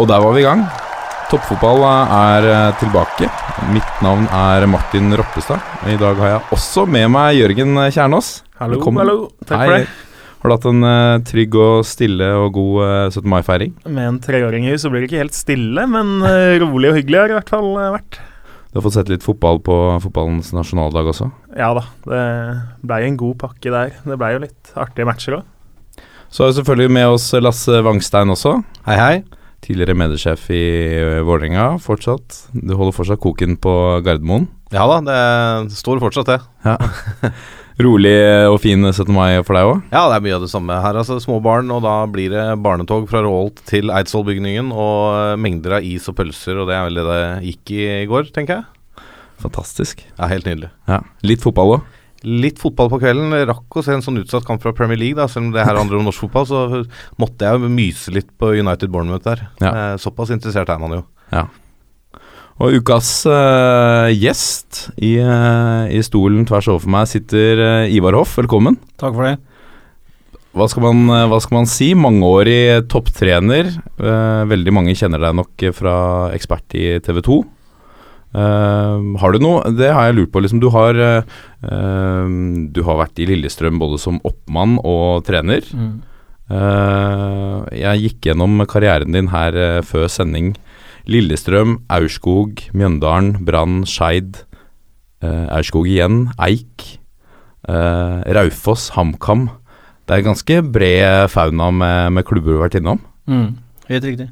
Og der var vi i gang. Toppfotball er eh, tilbake. Mitt navn er Martin Roppestad. I dag har jeg også med meg Jørgen Kjernås. Hallo, Velkommen. hallo. Takk Hei. for det. Har du hatt en uh, trygg og stille og god uh, 17. mai-feiring? Med en treåring i så blir det ikke helt stille, men uh, rolig og hyggelig har det i hvert fall eh, vært. Du har fått sett litt fotball på fotballens nasjonaldag også? Ja da, det blei en god pakke der. Det blei jo litt artige matcher òg. Så har vi selvfølgelig med oss Lasse Wangstein også. Hei, hei. Tidligere mediesjef i eh, Vålerenga fortsatt. Du holder fortsatt koken på Gardermoen. Ja da, det står fortsatt det. Rolig og fin 17. mai for deg òg? Ja, det er mye av det samme her. altså Små barn, og da blir det barnetog fra Råholt til Eidsvollbygningen. Og eh, mengder av is og pølser, og det er vel det det gikk i i går, tenker jeg. Fantastisk. Ja, Helt nydelig. Ja. Litt fotball òg? Litt fotball på kvelden. Rakk å se en sånn utsatt kamp fra Premier League, da. Selv om det her handler om norsk fotball, så måtte jeg jo myse litt på United Bournemouth der. Ja. Eh, såpass interessert er man jo. Ja. Og ukas uh, gjest i, uh, i stolen tvers overfor meg sitter uh, Ivar Hoff. Velkommen. Takk for det. Hva skal man, hva skal man si? Mangeårig topptrener. Eh, veldig mange kjenner deg nok fra ekspert i TV 2. har du noe Det har jeg lurt på. Liksom, du, har, eh, du har vært i Lillestrøm både som oppmann og trener. Mm. Uh, jeg gikk gjennom karrieren din her eh, før sending. Lillestrøm, Aurskog, Mjøndalen, Brann, Skeid. Uh, Aurskog igjen, Eik. Raufoss, HamKam. Det er ganske bred fauna med, med klubber du har vært innom. Mm. Helt riktig.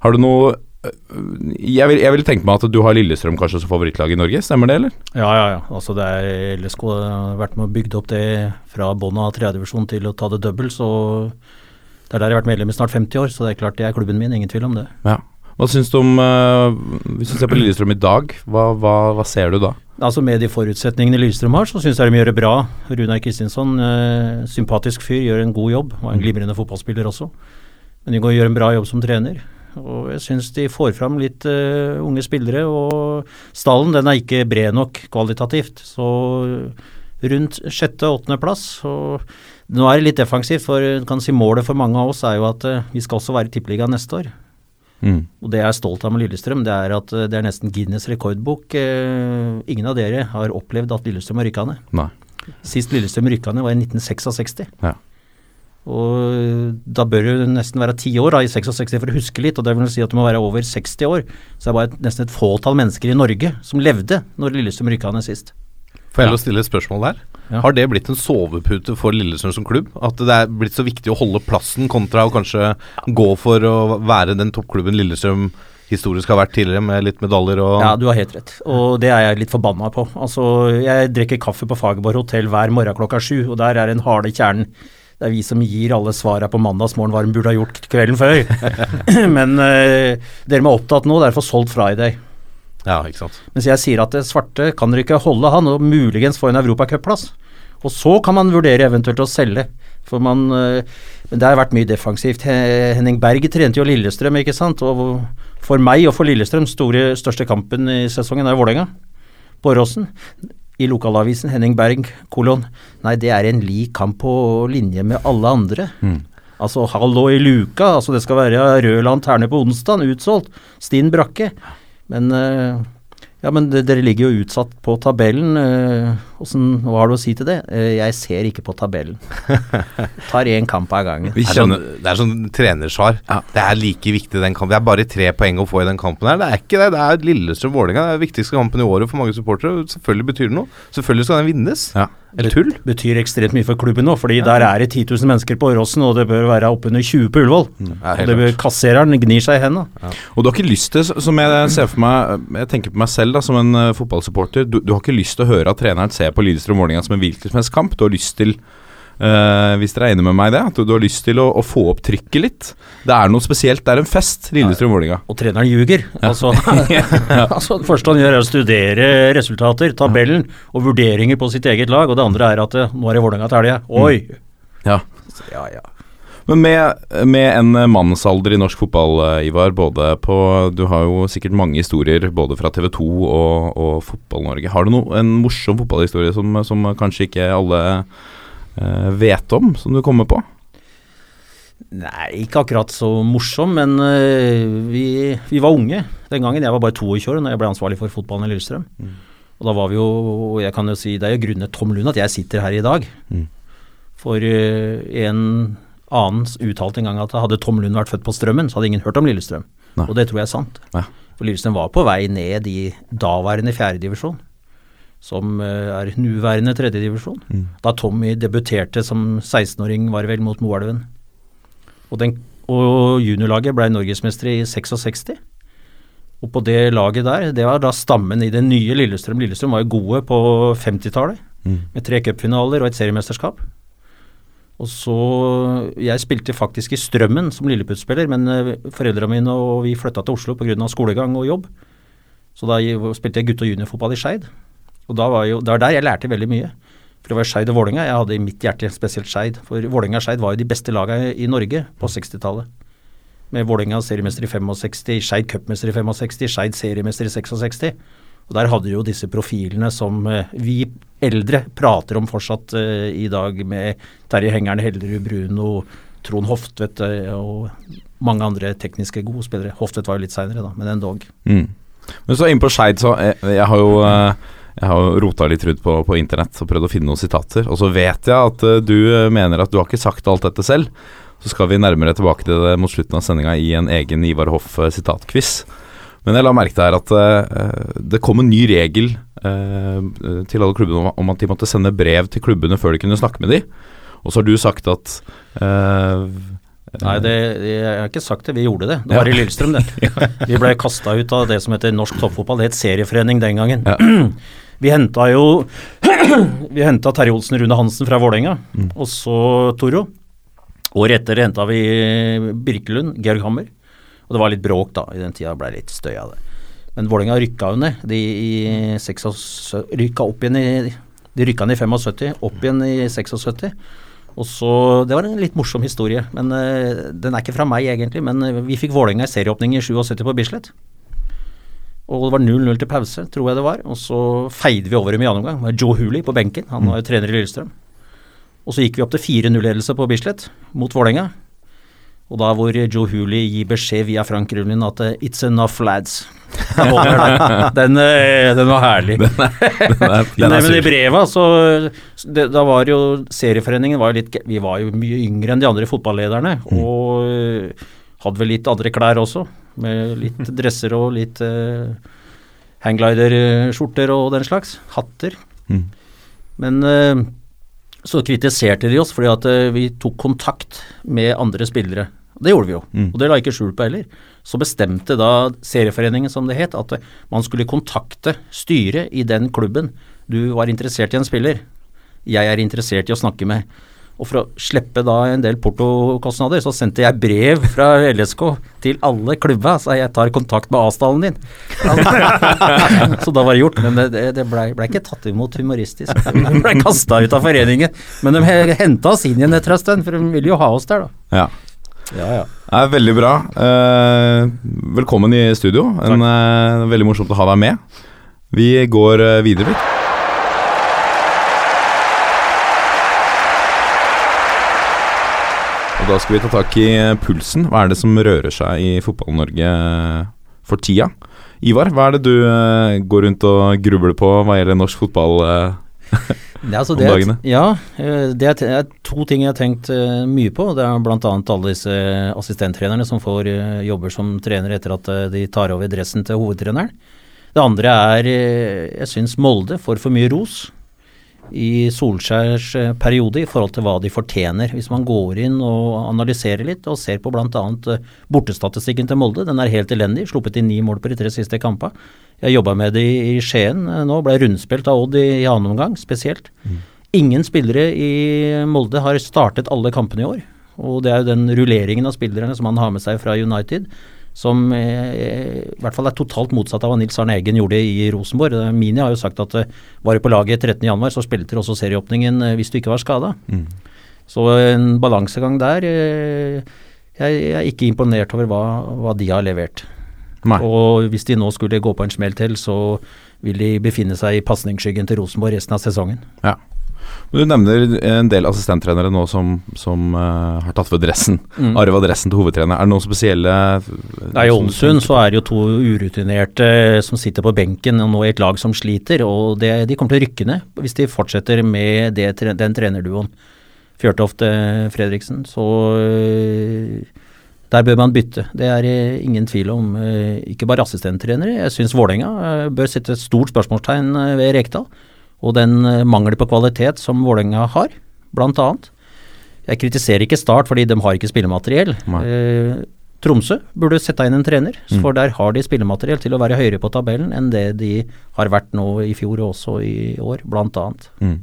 Har du noe jeg vil, jeg vil tenke meg at du har Lillestrøm kanskje som favorittlag i Norge, stemmer det, eller? Ja, ja, ja. Altså det er LSK har vært med og bygd opp det fra bånn av tredjedivisjon til å ta det double, så det er der jeg har vært medlem i snart 50 år, så det er klart det er klubben min, ingen tvil om det. Ja. Hva syns du om uh, Hvis du ser på Lillestrøm i dag, hva, hva, hva ser du da? Altså Med de forutsetningene Lillestrøm har, så syns jeg de gjør det bra. Runar Kristinsson, uh, sympatisk fyr, gjør en god jobb. Og en glimrende fotballspiller også. Men de går og gjør en bra jobb som trener. Og jeg syns de får fram litt uh, unge spillere. Og stallen den er ikke bred nok kvalitativt. Så rundt sjette-åttendeplass. Og nå er det litt defensivt, for kan si målet for mange av oss er jo at uh, vi skal også være i Tippeligaen neste år. Mm. Og det jeg er stolt av med Lillestrøm, det er at eh, det er nesten Guinness rekordbok. Uh, ingen av dere har opplevd at Lillestrøm har rykka ned. Nei. Sist Lillestrøm rykka ned var i 1966. Ja. Og da bør du nesten være ti år da, i 66 for å huske litt, og det vil si at du må være over 60 år. Så det er bare et, nesten et fåtall mennesker i Norge som levde når Lillestrøm rykka ned sist. Får jeg Ja. å stille et spørsmål der? Ja. Har det blitt en sovepute for Lillestrøm som klubb? At det er blitt så viktig å holde plassen kontra å kanskje gå for å være den toppklubben Lillestrøm historisk har vært tidligere, med litt medaljer og Ja, du har helt rett, og det er jeg litt forbanna på. Altså, jeg drikker kaffe på Fagerborg hotell hver morgen klokka sju, og der er den harde kjernen. Det er vi som gir alle svara på mandagsmorgen hva de burde ha gjort kvelden før. Men eh, dere må opptatt nå, derfor er solgt Friday. Ja, ikke sant. Mens jeg sier at det svarte kan dere ikke holde han, og muligens få en europacupplass. Og så kan man vurdere eventuelt å selge. For man eh, Men det har vært mye defensivt. Henning Berg trente jo Lillestrøm, ikke sant. Og for meg og for Lillestrøm, store, største kampen i sesongen er Vålerenga. På Åråsen. I lokalavisen Henning Berg, kolon. Nei, det er en lik kamp på linje med alle andre. Mm. Altså hallo i luka, altså det skal være rød lanterne på onsdag, utsolgt. Stinn brakke. Men eh, ja, men det, dere ligger jo utsatt på tabellen. Hvordan, hva har du å si til det? Eh, jeg ser ikke på tabellen. Tar én kamp av gangen. Vi Det er sånn, kjenner det er sånn trenersvar. Ja. Det er like viktig den kampen. Det er bare tre poeng å få i den kampen her. Det er ikke det. Det er Lillestrøm-Vålerenga. Det er den viktigste kampen i året for mange supportere. Selvfølgelig betyr det noe. Selvfølgelig skal den vinnes. Ja. Eller tull. Betyr ekstremt mye for klubben nå, fordi der er det 10 000 mennesker på Åråsen, og det bør være oppunder 20 på Ullevål. Ja, Og det bør. Kassereren gnir seg i hendene. Og du har ikke lyst til, som jeg ser for meg Jeg tenker på meg selv da, som en uh, fotballsupporter. Du, du har ikke lyst til å høre at treneren ser på Lillestrøm Vålerenga som en hvilken som helst kamp. Du har lyst til Uh, hvis dere er enig med meg i det, at du, har lyst til å, å få opp trykket litt. Det er noe spesielt. Det er en fest, Lillestrøm-Vålerenga. Og treneren ljuger. Altså, altså, det første han gjør er å studere resultater, tabellen og vurderinger på sitt eget lag, og det andre er at eh, nå er det Vålerenga til helga. Oi! Ja. Ja, ja. Men med, med en mannsalder i norsk fotball, eh, Ivar, både på Du har jo sikkert mange historier både fra TV 2 og, og Fotball-Norge. Har du no, en morsom fotballhistorie som, som kanskje ikke alle eh, vet om, som du kommer på? Nei, ikke akkurat så morsom, men uh, vi, vi var unge den gangen. Jeg var bare 22 år når jeg ble ansvarlig for fotballen i Lillestrøm. Og da var vi jo, og jeg kan jo si, det er jo grunnet Tom Lund at jeg sitter her i dag. Mm. For uh, en annen uttalte en gang at hadde Tom Lund vært født på Strømmen, så hadde ingen hørt om Lillestrøm. Nei. Og det tror jeg er sant. Ja. For Lillestrøm var på vei ned i daværende fjerdedivisjon, som øh, er nuværende tredjedivisjon. Mm. Da Tommy debuterte som 16-åring, var det vel, mot Moelven. Og, den- og juniorlaget ble norgesmestere i 66. Og på det laget der, det var da stammen i det nye Lillestrøm. Lillestrøm var jo gode på 50-tallet, Mm. med tre cupfinaler og et seriemesterskap. Og så Jeg spilte faktisk i Strømmen som lilleputtspiller, men eh, foreldrene mine og vi flytta til Oslo pga. skolegang og jobb. Så da spilte jeg gutte- og juniorfotball i Skeid. Og da var jo, det var der jeg lærte veldig mye. For det var Skeid og Vålerenga. Jeg hadde i mitt hjerte spesielt Skeid. For Vålerenga og Skeid var jo de beste lagene i Norge på 60-tallet. Med Vålerenga seriemester i 65, Skeid cupmester i 65, Skeid seriemester i 66. Og der hadde jo disse profilene som eh, vi eldre prater om fortsatt eh, i dag, med Terje Hengeren, Hellerud Bruno, Trond Hoftvedt eh, og mange andre tekniske gode spillere. Hoftvedt var jo litt seinere, da, men endog. Mm. Men så inn på Skeid, så jeg, jeg har jo jeg har rota litt rundt på, på internett og prøvd å finne noen sitater. Og så vet jeg at du mener at du har ikke sagt alt dette selv. Så skal vi nærmere tilbake til det mot slutten av sendinga i en egen Ivar Hoff-sitatquiz. Men jeg la merke til her at uh, det kom en ny regel uh, til alle klubbene om, om at de måtte sende brev til klubbene før de kunne snakke med de. Og så har du sagt at uh, Nei, det, jeg har ikke sagt det, vi gjorde det. Det var Ja. i Lillestrøm, det. Vi ble kasta ut av det som heter norsk toppfotball. Det het serieforening den gangen. Ja. Vi henta jo Vi henta Terje Olsen Rune Hansen fra Vålerenga, Mm. og så Toro. Året etter henta vi Birkelund, Georg Hammer. Og det var litt bråk, da. I den tida ble det litt støy av det. Men Vålerenga rykka jo ned. De i 76, rykka opp igjen i De rykka ned i 75, opp igjen i 76. Og så, Det var en litt morsom historie, men uh, den er ikke fra meg egentlig. Men eh, vi fikk Vålerenga i serieåpning i 77 på Bislett. Og det var 0-0 til pause, tror jeg det var. Og så feide vi over dem i annen omgang var Joe Hooley på benken. Han var jo trener i Lillestrøm. Og så gikk vi opp til 4-0-ledelse på Bislett mot Vålerenga. Og da hvor Joe Hooley gir beskjed via Frank Rullin at eh, 'it's enough, lads'. Den, den, eh, var herlig. Den er, den er Nei, men i brevet, så det, Da var jo Serieforeningen var jo litt Vi var jo mye yngre enn de andre fotballederne. Og øh, hadde vel litt andre klær også. Med litt dresser og litt uh, hangglider-skjorter og den slags. Hatter. Mm. Men øh, så kritiserte de oss fordi at øh, vi tok kontakt med andre spillere. Det gjorde vi jo, Mm. og det la jeg ikke skjul på heller. Så bestemte da Serieforeningen, som det het, at øh, man skulle kontakte styret i den klubben du var interessert i en spiller. Jeg er interessert i å snakke med. Og for å slippe da en del portokostnader, så sendte jeg brev fra LSK til alle klubba, så jeg tar kontakt med A-stallen din. så da var det gjort, men det, det blei ble ikke tatt imot humoristisk. Det blei kasta ut av foreningen. Men de henta oss inn igjen etter en stund, for de ville jo ha oss der, da. Ja. Ja, ja. Er veldig bra. Eh, velkommen i studio. En, eh, veldig morsomt å ha deg med. Vi går videre videre, Og da skal vi ta tak i eh, pulsen. Hva er det som rører seg i Fotball-Norge eh, for tida? Ivar, hva er det du eh, går rundt og grubler på hva gjelder norsk fotball? Det altså Om det, dagene? Ja, det er, to ting jeg har tenkt mye på. Det er bl.a. alle disse assistenttrenerne som får jobber som trener etter at de tar over dressen til hovedtreneren. Det andre er jeg syns Molde får for mye ros i Solskjærs eh, periode i forhold til hva de fortjener. Hvis man går inn og analyserer litt og ser på bl.a. bortestatistikken til Molde, den er helt elendig. Sluppet inn ni mål på de tre siste kampene. Jeg jobba med det i Skien eh, nå, ble rundspilt av Odd i, i annen omgang spesielt. Ingen spillere i Molde har startet alle kampene i år. Og det er jo den rulleringen av spillerne som han har med seg fra United, som eh, i hvert fall er totalt motsatt av hva Nils Arne Eggen gjorde i Rosenborg. Eh, Mini har jo sagt at eh, var du på laget 13.1, så spilte du også serieåpningen hvis du ikke var skada. Mm. Så en balansegang der. jeg er ikke imponert over hva, hva de har levert. Nei. Og hvis de nå skulle gå på en smell til, så vil de befinne seg i pasningsskyggen til Rosenborg resten av sesongen. Ja. Men Du nevner en del assistenttrenere nå som, som uh, har tatt for dressen. Mm. Arva dressen til hovedtrener. Er det noen spesielle Nei, I Ålesund så er det jo to urutinerte som sitter på benken og nå i et lag som sliter, og det, de kommer til å rykke ned hvis de fortsetter med det, den trenerduoen. Fjørtoft-Fredriksen. Så øh, der bør man bytte. Det er ingen tvil om. Ikke bare assistenttrenere. Jeg syns Vålerenga bør sette et stort spørsmålstegn ved Rekdal. Og den øh, mangel på kvalitet som Vålerenga har, annet. Jeg kritiserer ikke Start fordi de har ikke spillemateriell. Eh, Tromsø burde sette inn en trener, Mm. for der har de spillemateriell til å være høyere på tabellen enn det de har vært nå i fjor og også i år, annet. Mm.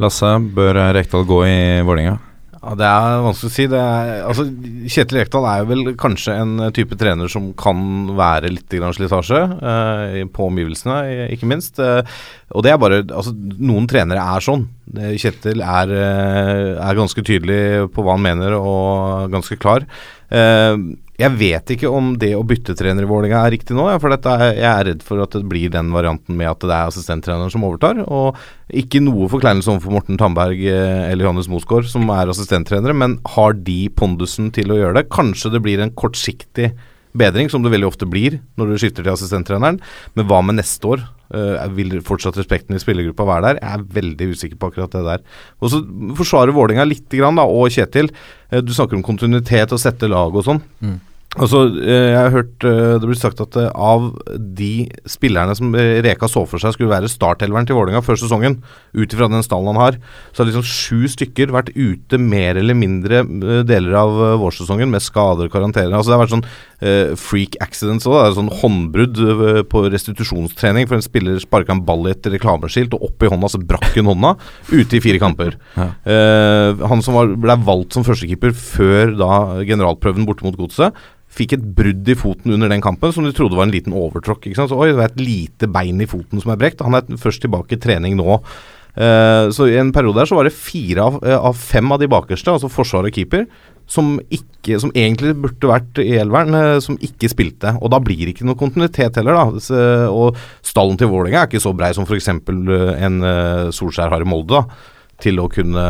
Lasse, bør Rekdal gå i Vålerenga? Ja, Det er vanskelig å si. Er, altså, Kjetil Rekdal er jo vel kanskje en type trener som kan være litt slitasje eh, på omgivelsene, ikke minst. Eh, og det er bare altså, Noen trenere er sånn. Kjetil er, eh, er ganske tydelig på hva han mener, og ganske klar. Eh, jeg vet ikke om det å bytte trener i Vålerenga er riktig nå. For er, jeg er redd for at det blir den varianten med at det er assistenttreneren som overtar. Og ikke noe forkleinelse overfor Morten Tandberg eh, eller Johannes Mosgaard, som er assistenttrenere, men har de pondusen til å gjøre det? Kanskje det blir en kortsiktig bedring, som det veldig ofte blir når du skifter til assistenttreneren. Men hva med neste år? Uh, vil fortsatt respekten i spillergruppa være der? Jeg er veldig usikker på akkurat det der. Og så forsvarer Vålerenga litt, da, og Kjetil. Uh, du snakker om kontinuitet og sette lag og sånn. Altså, eh, jeg har hørt eh, det blir sagt at eh, av de spillerne som Reka så for seg skulle være startelveren til Vålerenga før sesongen, ut ifra den stallen han har, så har liksom sju stykker vært ute mer eller mindre deler av vårsesongen med skader og karantener. Altså, det har vært sånn uh, freak accidents òg. Sånn håndbrudd på restitusjonstrening, for en spiller sparka en ball i et reklameskilt, og opp i hånda så brakk hun hånda, ute i fire kamper. Ja. Uh, han som var, ble valgt som førstekeeper før da generalprøven borte mot Godset, fikk et brudd i foten under den kampen som de trodde var en liten overtråkk. ikke sant? Så oi, det er et lite bein i foten som er brekt. Han er først tilbake i trening nå. Uh, så i en periode her så var det fire av, uh, av fem av de bakerste, altså forsvar og keeper, som, ikke, som egentlig burde vært i elveren, uh, som ikke spilte. Og da blir det ikke noe kontinuitet heller, da. Så, og stallen til Vålerenga er ikke så brei som f.eks. en Solskjær har i Molde. da til å kunne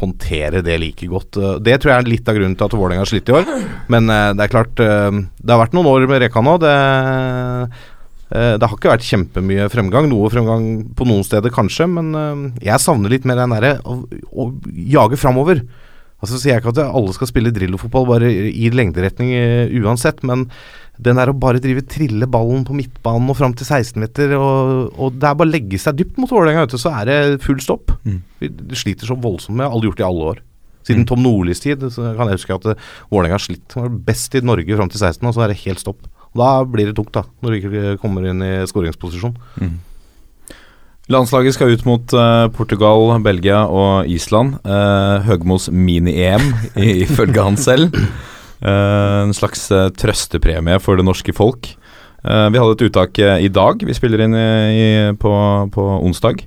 håndtere det like godt. Eh, Det tror jeg er litt av grunnen til at Vålerenga har slitt i år. Men eh, det er klart eh, Det har vært noen år med Reka nå. Det, det har ikke vært kjempemye fremgang. Noe fremgang på noen steder, kanskje, men jeg savner litt mer den derre å, å jage framover. Altså sier jeg ikke at alle skal spille Drillo-fotball bare i lengderetning eh, uansett, men den der å bare drive trille ballen på midtbanen og fram til 16-meter, og, og det er bare å legge seg dypt mot Vålerenga, så er det full stopp. Mm. Vi sliter så voldsomt med, alle gjort det i alle år. Siden Mm. Tom Nordlis tid så kan jeg huske at eh, Vålerenga har slitt. Var best i Norge fram til 16, og så er det helt stopp. Og da blir det tungt, da, når du ikke kommer inn i skåringsposisjon. Mm. Landslaget skal ut mot uh, Portugal, Belgia og Island. Uh, Høgmos mini-EM, ifølge han selv. Uh, en slags trøstepremie for det norske folk. Vi hadde et uttak i dag. Vi spiller inn i, i, på, på onsdag.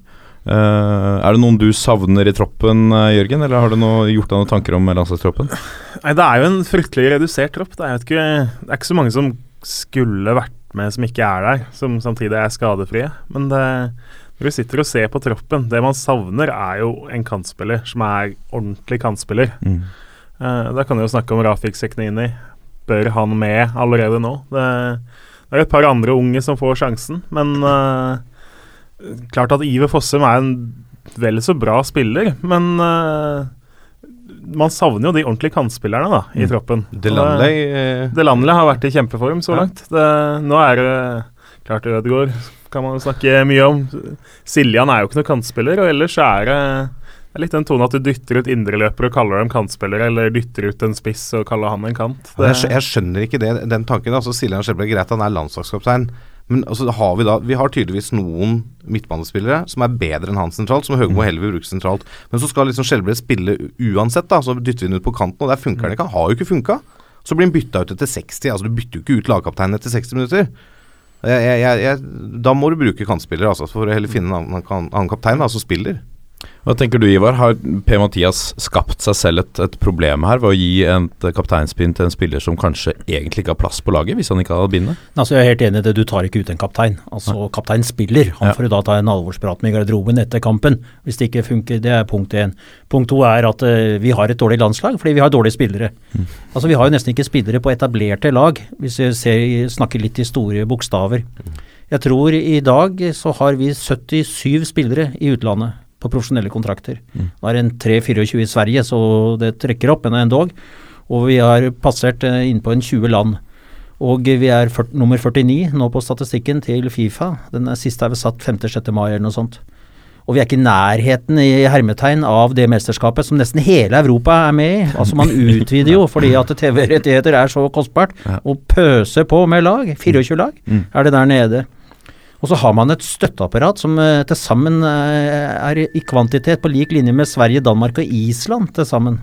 Er det noen du savner i troppen, Jørgen? Eller har du noe, gjort deg noen tanker om landslagstroppen? Nei, det er jo en fryktelig redusert tropp. Det er ikke, det er ikke så mange som skulle vært med som ikke er der, som samtidig er skadefrie. Men det, når du sitter og ser på troppen, det man savner, er jo en kantspiller som er ordentlig kantspiller. Mm. Eh, da kan du jo snakke om Rafik Seknini. Bør han med allerede nå? Det, det er et par andre unge som får sjansen, men uh, klart at Iver Fossum er en vel så bra spiller, men uh, man savner jo de ordentlige kantspillerne da, i Mm. troppen. Delanley eh, Delanley har vært i kjempeform så Ja. langt. Det, nå er det klart Ødegaard kan man jo snakke mye om. Siljan er jo ikke noen kantspiller, og ellers er det det er litt den tonen at du dytter ut indreløpere og kaller dem kantspillere, eller dytter ut en spiss og kaller han en kant. Ja, Jeg, jeg skjønner ikke det, den tanken. altså Siljan Skjelbred, greit han er landslagskaptein, men altså, har vi da Vi har tydeligvis noen midtbanespillere som er bedre enn han sentralt, som Høgmo heller vil bruke sentralt. Men så skal liksom Skjelbred spille uansett, da. Så dytter vi den ut på kanten, og der funker han ikke. Han har jo ikke funka. Så blir han bytta ut etter 60. Altså Du bytter jo ikke ut lagkapteinen etter 60 minutter. Jeg, jeg, jeg, da må du bruke kantspillere, altså, for å heller finne en annen, annen kaptein da, som spiller. Hva tenker du Ivar, har Per-Mathias skapt seg selv et, et, problem her ved å gi et kapteinspinn til en spiller som kanskje egentlig ikke har plass på laget, hvis han ikke hadde bindet? Altså, jeg er helt enig i det, du tar ikke ut en kaptein. Altså, Kaptein spiller. Han får jo da ta en alvorsprat med garderoben etter kampen, hvis det ikke funker. Det er punkt én. Punkt to er at uh, vi har et dårlig landslag fordi vi har dårlige spillere. Mm. Altså, Vi har jo nesten ikke spillere på etablerte lag, hvis vi ser, snakker litt i store bokstaver. Jeg tror i dag så har vi 77 spillere i utlandet på profesjonelle kontrakter. Mm. Det er en 3-24 i Sverige, så det trekker opp, men endog. Og vi har passert innpå inn på en 20 land. Og vi er 40, nummer 49 nå på statistikken til Fifa. Den siste er vel satt 5.-6. mai eller noe sånt. Og vi er ikke i nærheten i hermetegn av det mesterskapet som nesten hele Europa er med i. Altså Man utvider jo fordi at TV-rettigheter er så kostbart. Og pøser på med lag. 24 lag mm. er det der nede. Og så har man et støtteapparat som uh, til sammen uh, er i kvantitet på lik linje med Sverige, Danmark og Island til sammen.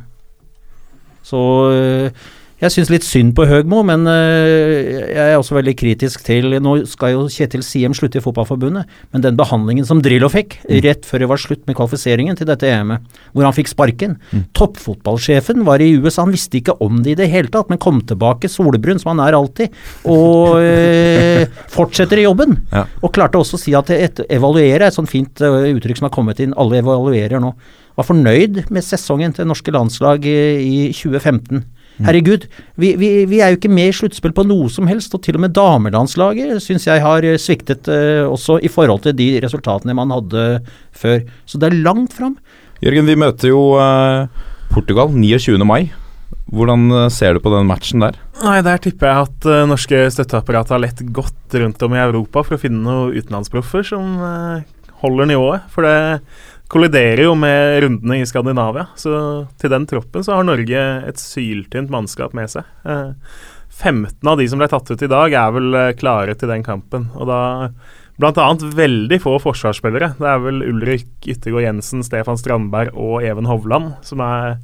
Så uh, jeg syns litt synd på Høgmo, men øh, jeg er også veldig kritisk til Nå skal jo Kjetil Siem slutte i Fotballforbundet, men den behandlingen som Drillo fikk mm. rett før det var slutt med kvalifiseringen til dette EM-et, hvor han fikk sparken mm. Toppfotballsjefen var i USA, han visste ikke om det i det hele tatt, men kom tilbake solbrun, som han er alltid, og øh, fortsetter i jobben. Ja. Og klarte også å si at et, evaluere er et sånt fint øh, uttrykk som har kommet inn, alle evaluerer nå. Var fornøyd med sesongen til norske landslag i 2015. Herregud, vi, vi, vi, er jo ikke med i sluttspill på noe som helst, og til og med damelandslaget syns jeg har eh, sviktet eh, også i forhold til de resultatene man hadde før. Så det er langt fram. Jørgen, vi møter jo eh, Portugal 29. mai. Hvordan ser du på den matchen der? Nei, Der tipper jeg at uh, norske støtteapparat har lett godt rundt om i Europa for å finne noen utenlandsproffer som holder nivået. For det kolliderer jo med rundene i Skandinavia. Så til den troppen så har Norge et syltynt mannskap med seg. Eh, 15 av de som ble tatt ut i dag, er vel eh, klare til den kampen. Og da bl.a. veldig få forsvarsspillere. Det er vel Ulrik Yttergård Jensen, Stefan Strandberg og Even Hovland som er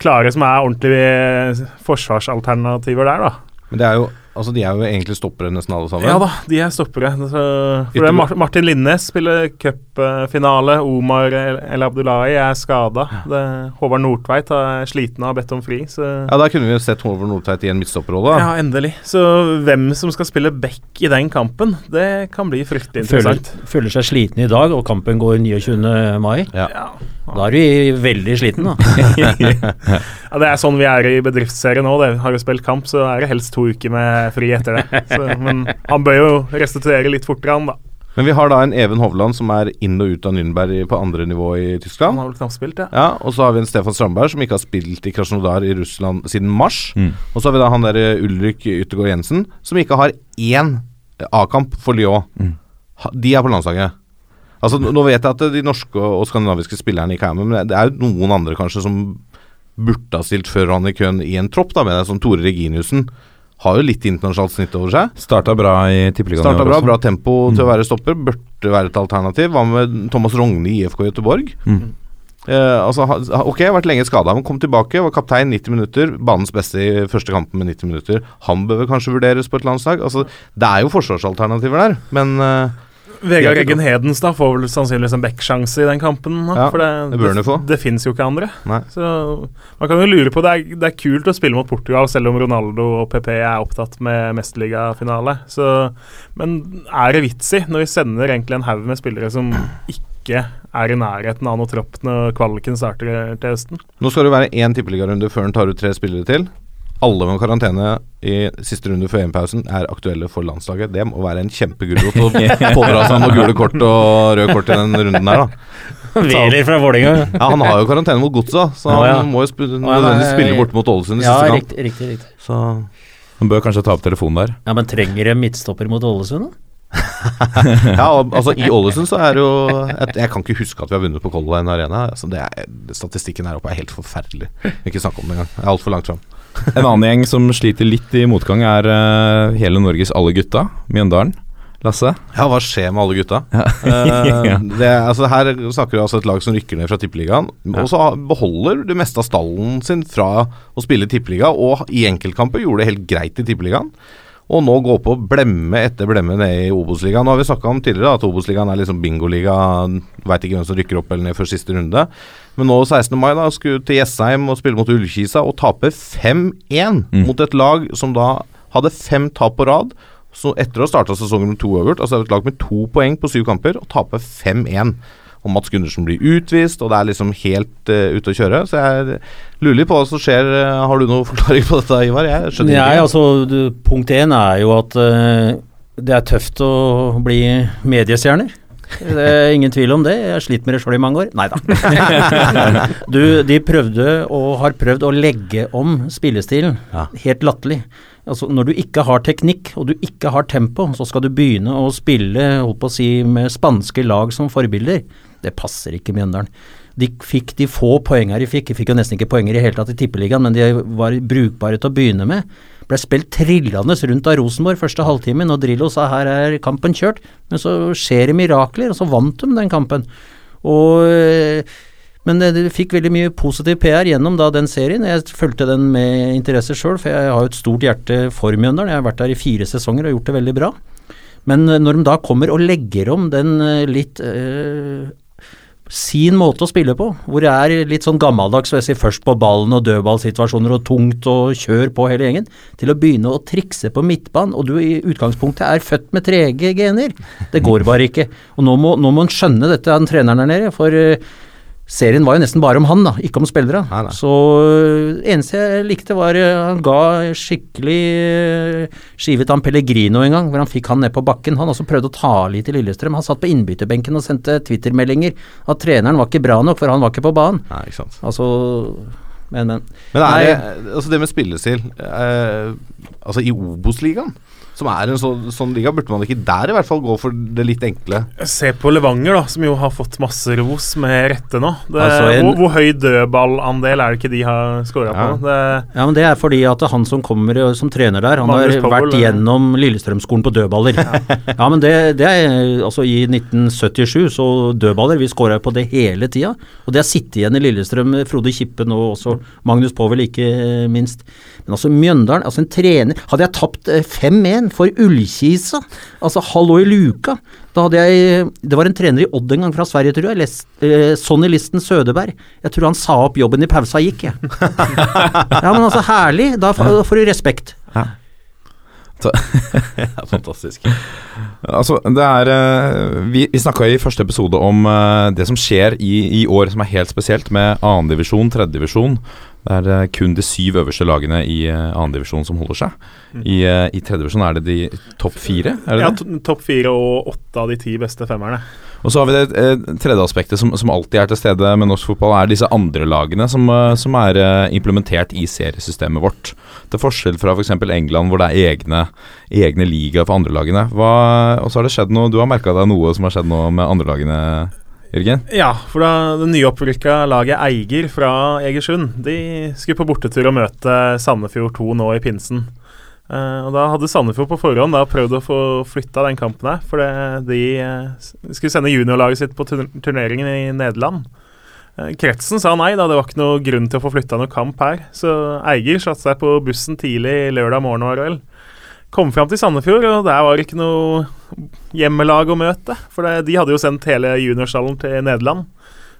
klare, som er ordentlige forsvarsalternativer der, da. Men det er jo Altså, De er jo egentlig stoppere, nesten alle sammen? Ja da, de er stoppere. For det er Martin Linnes spiller cupfinale. Omar El Abdullahi er skada. Håvard Nordtveit er sliten og har bedt om fri. Så. Ja, Da kunne vi jo sett Håvard Nordtveit i en midtstopperrolle. Ja, endelig. Så hvem som skal spille back i den kampen, det kan bli fryktelig interessant. Føler, føler seg sliten i dag, og kampen går 29. mai. Ja. ja. Da er du veldig sliten, da. ja, det er sånn vi er i bedriftsserien nå. Har du spilt kamp, så er det helst to uker med fri etter det. Så, men han bør jo restituere litt fortere, han da. Men vi har da en Even Hovland som er inn og ut av Nürnberg på andre nivå i Tyskland. Han har vel knapt spilt, ja. ja. Og så har vi en Stefan Strandberg som ikke har spilt i Krasnodar i Russland siden mars. Mm. Og så har vi da han der Ulrik Yttergård Jensen som ikke har én A-kamp for Lyon. Mm. De er på landslaget. Altså, nå vet jeg at de norske og skandinaviske spillerne ikke er med, men det er jo noen andre kanskje som burde ha stilt før han i køen i en tropp, da, med deg, som Tore Reginiussen. Har jo litt internasjonalt snitt over seg. Starta bra i Tippeligaen Starta bra, bra tempo mm. til å være stopper. Burde være et alternativ. Hva med Thomas Rogne i IFK Göteborg? Mm. Eh, altså, ok, har vært lenge skada, men kom tilbake. Var kaptein 90 minutter. Banens beste i første kampen med 90 minutter. Han bør kanskje vurderes på et landslag. Altså, det er jo forsvarsalternativer der, men eh, Vegard Eggen Hedenstad får vel sannsynligvis en backsjanse i den kampen. Ja, for det, det, få. det fins jo ikke andre. Nei. Så man kan jo lure på det er, det er kult å spille mot Portugal, selv om Ronaldo og PP er opptatt med mesterligafinale. Men er det vits i, når vi sender egentlig en haug med spillere som ikke er i nærheten av noe tropp når kvaliken starter til høsten? Nå skal det være én tippeligarunde før den tar ut tre spillere til alle med karantene i siste runde før EM-pausen er aktuelle for landslaget. Det må være en kjempegulrot å pådra seg noen gule kort og røde kort i den runden der, da. Hveler fra Vålerenga. Ja, han har jo karantene mot Godset, så han ja. må jo sp nødvendigvis spille bort mot Ålesund i ja, siste kamp. Riktig, riktig, riktig. Så Han bør kanskje ta opp telefonen der. Ja, Men trenger de midtstopper mot Ålesund, da? ja, altså I Ålesund så er det jo et, Jeg kan ikke huske at vi har vunnet på Color Line Arena. Altså, er, statistikken her oppe er helt forferdelig. Ikke snakke om det engang. Det er altfor langt fram. En annen gjeng som sliter litt i motgang, er uh, hele Norges alle gutta, Mjøndalen. Lasse? Ja, hva skjer med alle gutta? Ja. uh, det, altså, her snakker vi altså et lag som rykker ned fra Tippeligaen, ja. og så beholder det meste av stallen sin fra å spille Tippeliga, og i enkeltkamper gjorde det helt greit i Tippeligaen. Og nå gå på blemme etter blemme ned i Obos-ligaen. Nå har vi snakka om tidligere at Obos-ligaen er liksom bingoliga. Veit ikke hvem som rykker opp eller ned før siste runde. Men nå 16. mai da skulle til Jessheim og spille mot Ullkisa og tape 5-1 Mm. mot et lag som da hadde fem tap på rad. Så etter å ha starta sesongen med to uavgjort, altså et lag med to poeng på syv kamper, og tape 5-1. Og Mats Gundersen blir utvist, og det er liksom helt uh, ute å kjøre. Så jeg lurer litt på hva som skjer. Eh, Har du noen forklaring på dette, Ivar? Jeg skjønner Nei, ikke. altså, du, punkt én er jo at uh, det er tøft å bli mediestjerner. Det er ingen tvil om det. Jeg har slitt med det sjøl i mange år. Nei da. Du, de prøvde og har prøvd å legge om spillestilen. Ja. Helt latterlig. Altså, når du ikke har teknikk og du ikke har tempo, så skal du begynne å spille å si, med spanske lag som forbilder. Det passer ikke Mjøndalen. De fikk de få poengene de fikk, de fikk jo nesten ikke poenger i hele tatt i Tippeligaen, men de var brukbare til å begynne med. Ble spilt trillende rundt av Rosenborg første halvtimen, og Drillo sa her er kampen kjørt. Men så skjer det mirakler, og så vant de den kampen. Og øh, men det, det fikk veldig mye positiv PR gjennom da den serien. Jeg fulgte den med interesse sjøl, for jeg har jo et stort hjerte for Mjøndalen. Jeg har vært der i fire sesonger og gjort det veldig bra. Men øh, når de da kommer og legger om den litt øh, sin måte å spille på, hvor det er litt sånn gammeldags, vil jeg sier først på ballen og dødballsituasjoner og tungt og kjør på hele gjengen, til å begynne å trikse på midtbanen, og du i utgangspunktet er født med trege gener. Det går bare ikke. Og nå må, nå må en skjønne dette, han treneren der nede, for eh, serien var jo nesten bare om han, da, ikke om spillere. Nei, nei. Så det eneste jeg likte var eh, han ga skikkelig Skivet skive til han Pellegrino en gang, hvor han fikk han ned på bakken. Han også prøvde å ta litt i Lillestrøm. Han satt på innbytterbenken og sendte Twitter-meldinger at treneren var ikke bra nok, for han var ikke på banen. Nei, ikke sant. Altså Men, men. Men er det, altså det med spillestil eh, Altså i Obos-ligaen, som er en så, sånn liga, burde man ikke der i hvert fall gå for det litt enkle? Se på Levanger, da, som jo har fått masse ros med rette nå. Det, altså en, hvor, hvor, høy dødballandel er det ikke de har skåra ja. på? Det, ja, men Det er fordi at han som kommer som trener der, han Magnus har Powell, vært eh. gjennom Lillestrømskolen på dødballer. Ja, ja men det, det, er altså I 1977 så dødballer, vi skåra på det hele tida. Og det har sittet igjen i Lillestrøm, Frode Kippen og også Magnus Powell ikke minst. Men altså Mjøndalen, altså en trener Hadde jeg tapt eh, 5-1 for ullkisa. Altså, hallo i luka. Da hadde jeg Det var en trener i Odd en gang fra Sverige, tror jeg. Eh, Sonny Listen Sødeberg. Jeg tror han sa opp jobben i pausa gikk, jeg. ja, men altså, herlig. Da får du respekt. Ja, fantastisk. Altså, det er eh, Vi, vi snakka i første episode om eh, det som skjer i, i, år som er helt spesielt, med annendivisjon, tredjedivisjon det er eh, kun de syv øverste lagene i uh, annendivisjon som holder seg. I, uh, i tredjedivisjon er det de topp fire, er det ja, Topp fire og åtte av de ti beste femmerne. Og så har vi det eh, tredje aspektet som, som alltid er til stede med norsk fotball, er disse andre lagene som, eh, som er eh, implementert i seriesystemet vårt. Til forskjell fra f.eks. England, hvor det er egne, egne liga for andrelagene. Og så har det skjedd noe Du har merka deg noe som har skjedd nå med andrelagene, Jørgen? Ja, for da det nyopprykka laget Eiger fra Egersund De skulle på bortetur og møte Sandefjord 2 nå i pinsen. Uh, og Da hadde Sandefjord på forhånd da prøvd å få flytta den kampen her. For de uh, skulle sende juniorlaget sitt på turn- turneringen i Nederland. Uh, Kretsen sa nei, da. Det var ikke noe grunn til å få flytta noe kamp her. Så Eiger satte seg på bussen tidlig lørdag morgen, var vel. Kom fram til Sandefjord, og der var det ikke noe hjemmelag å møte. For det, de hadde jo sendt hele juniorstallen til Nederland.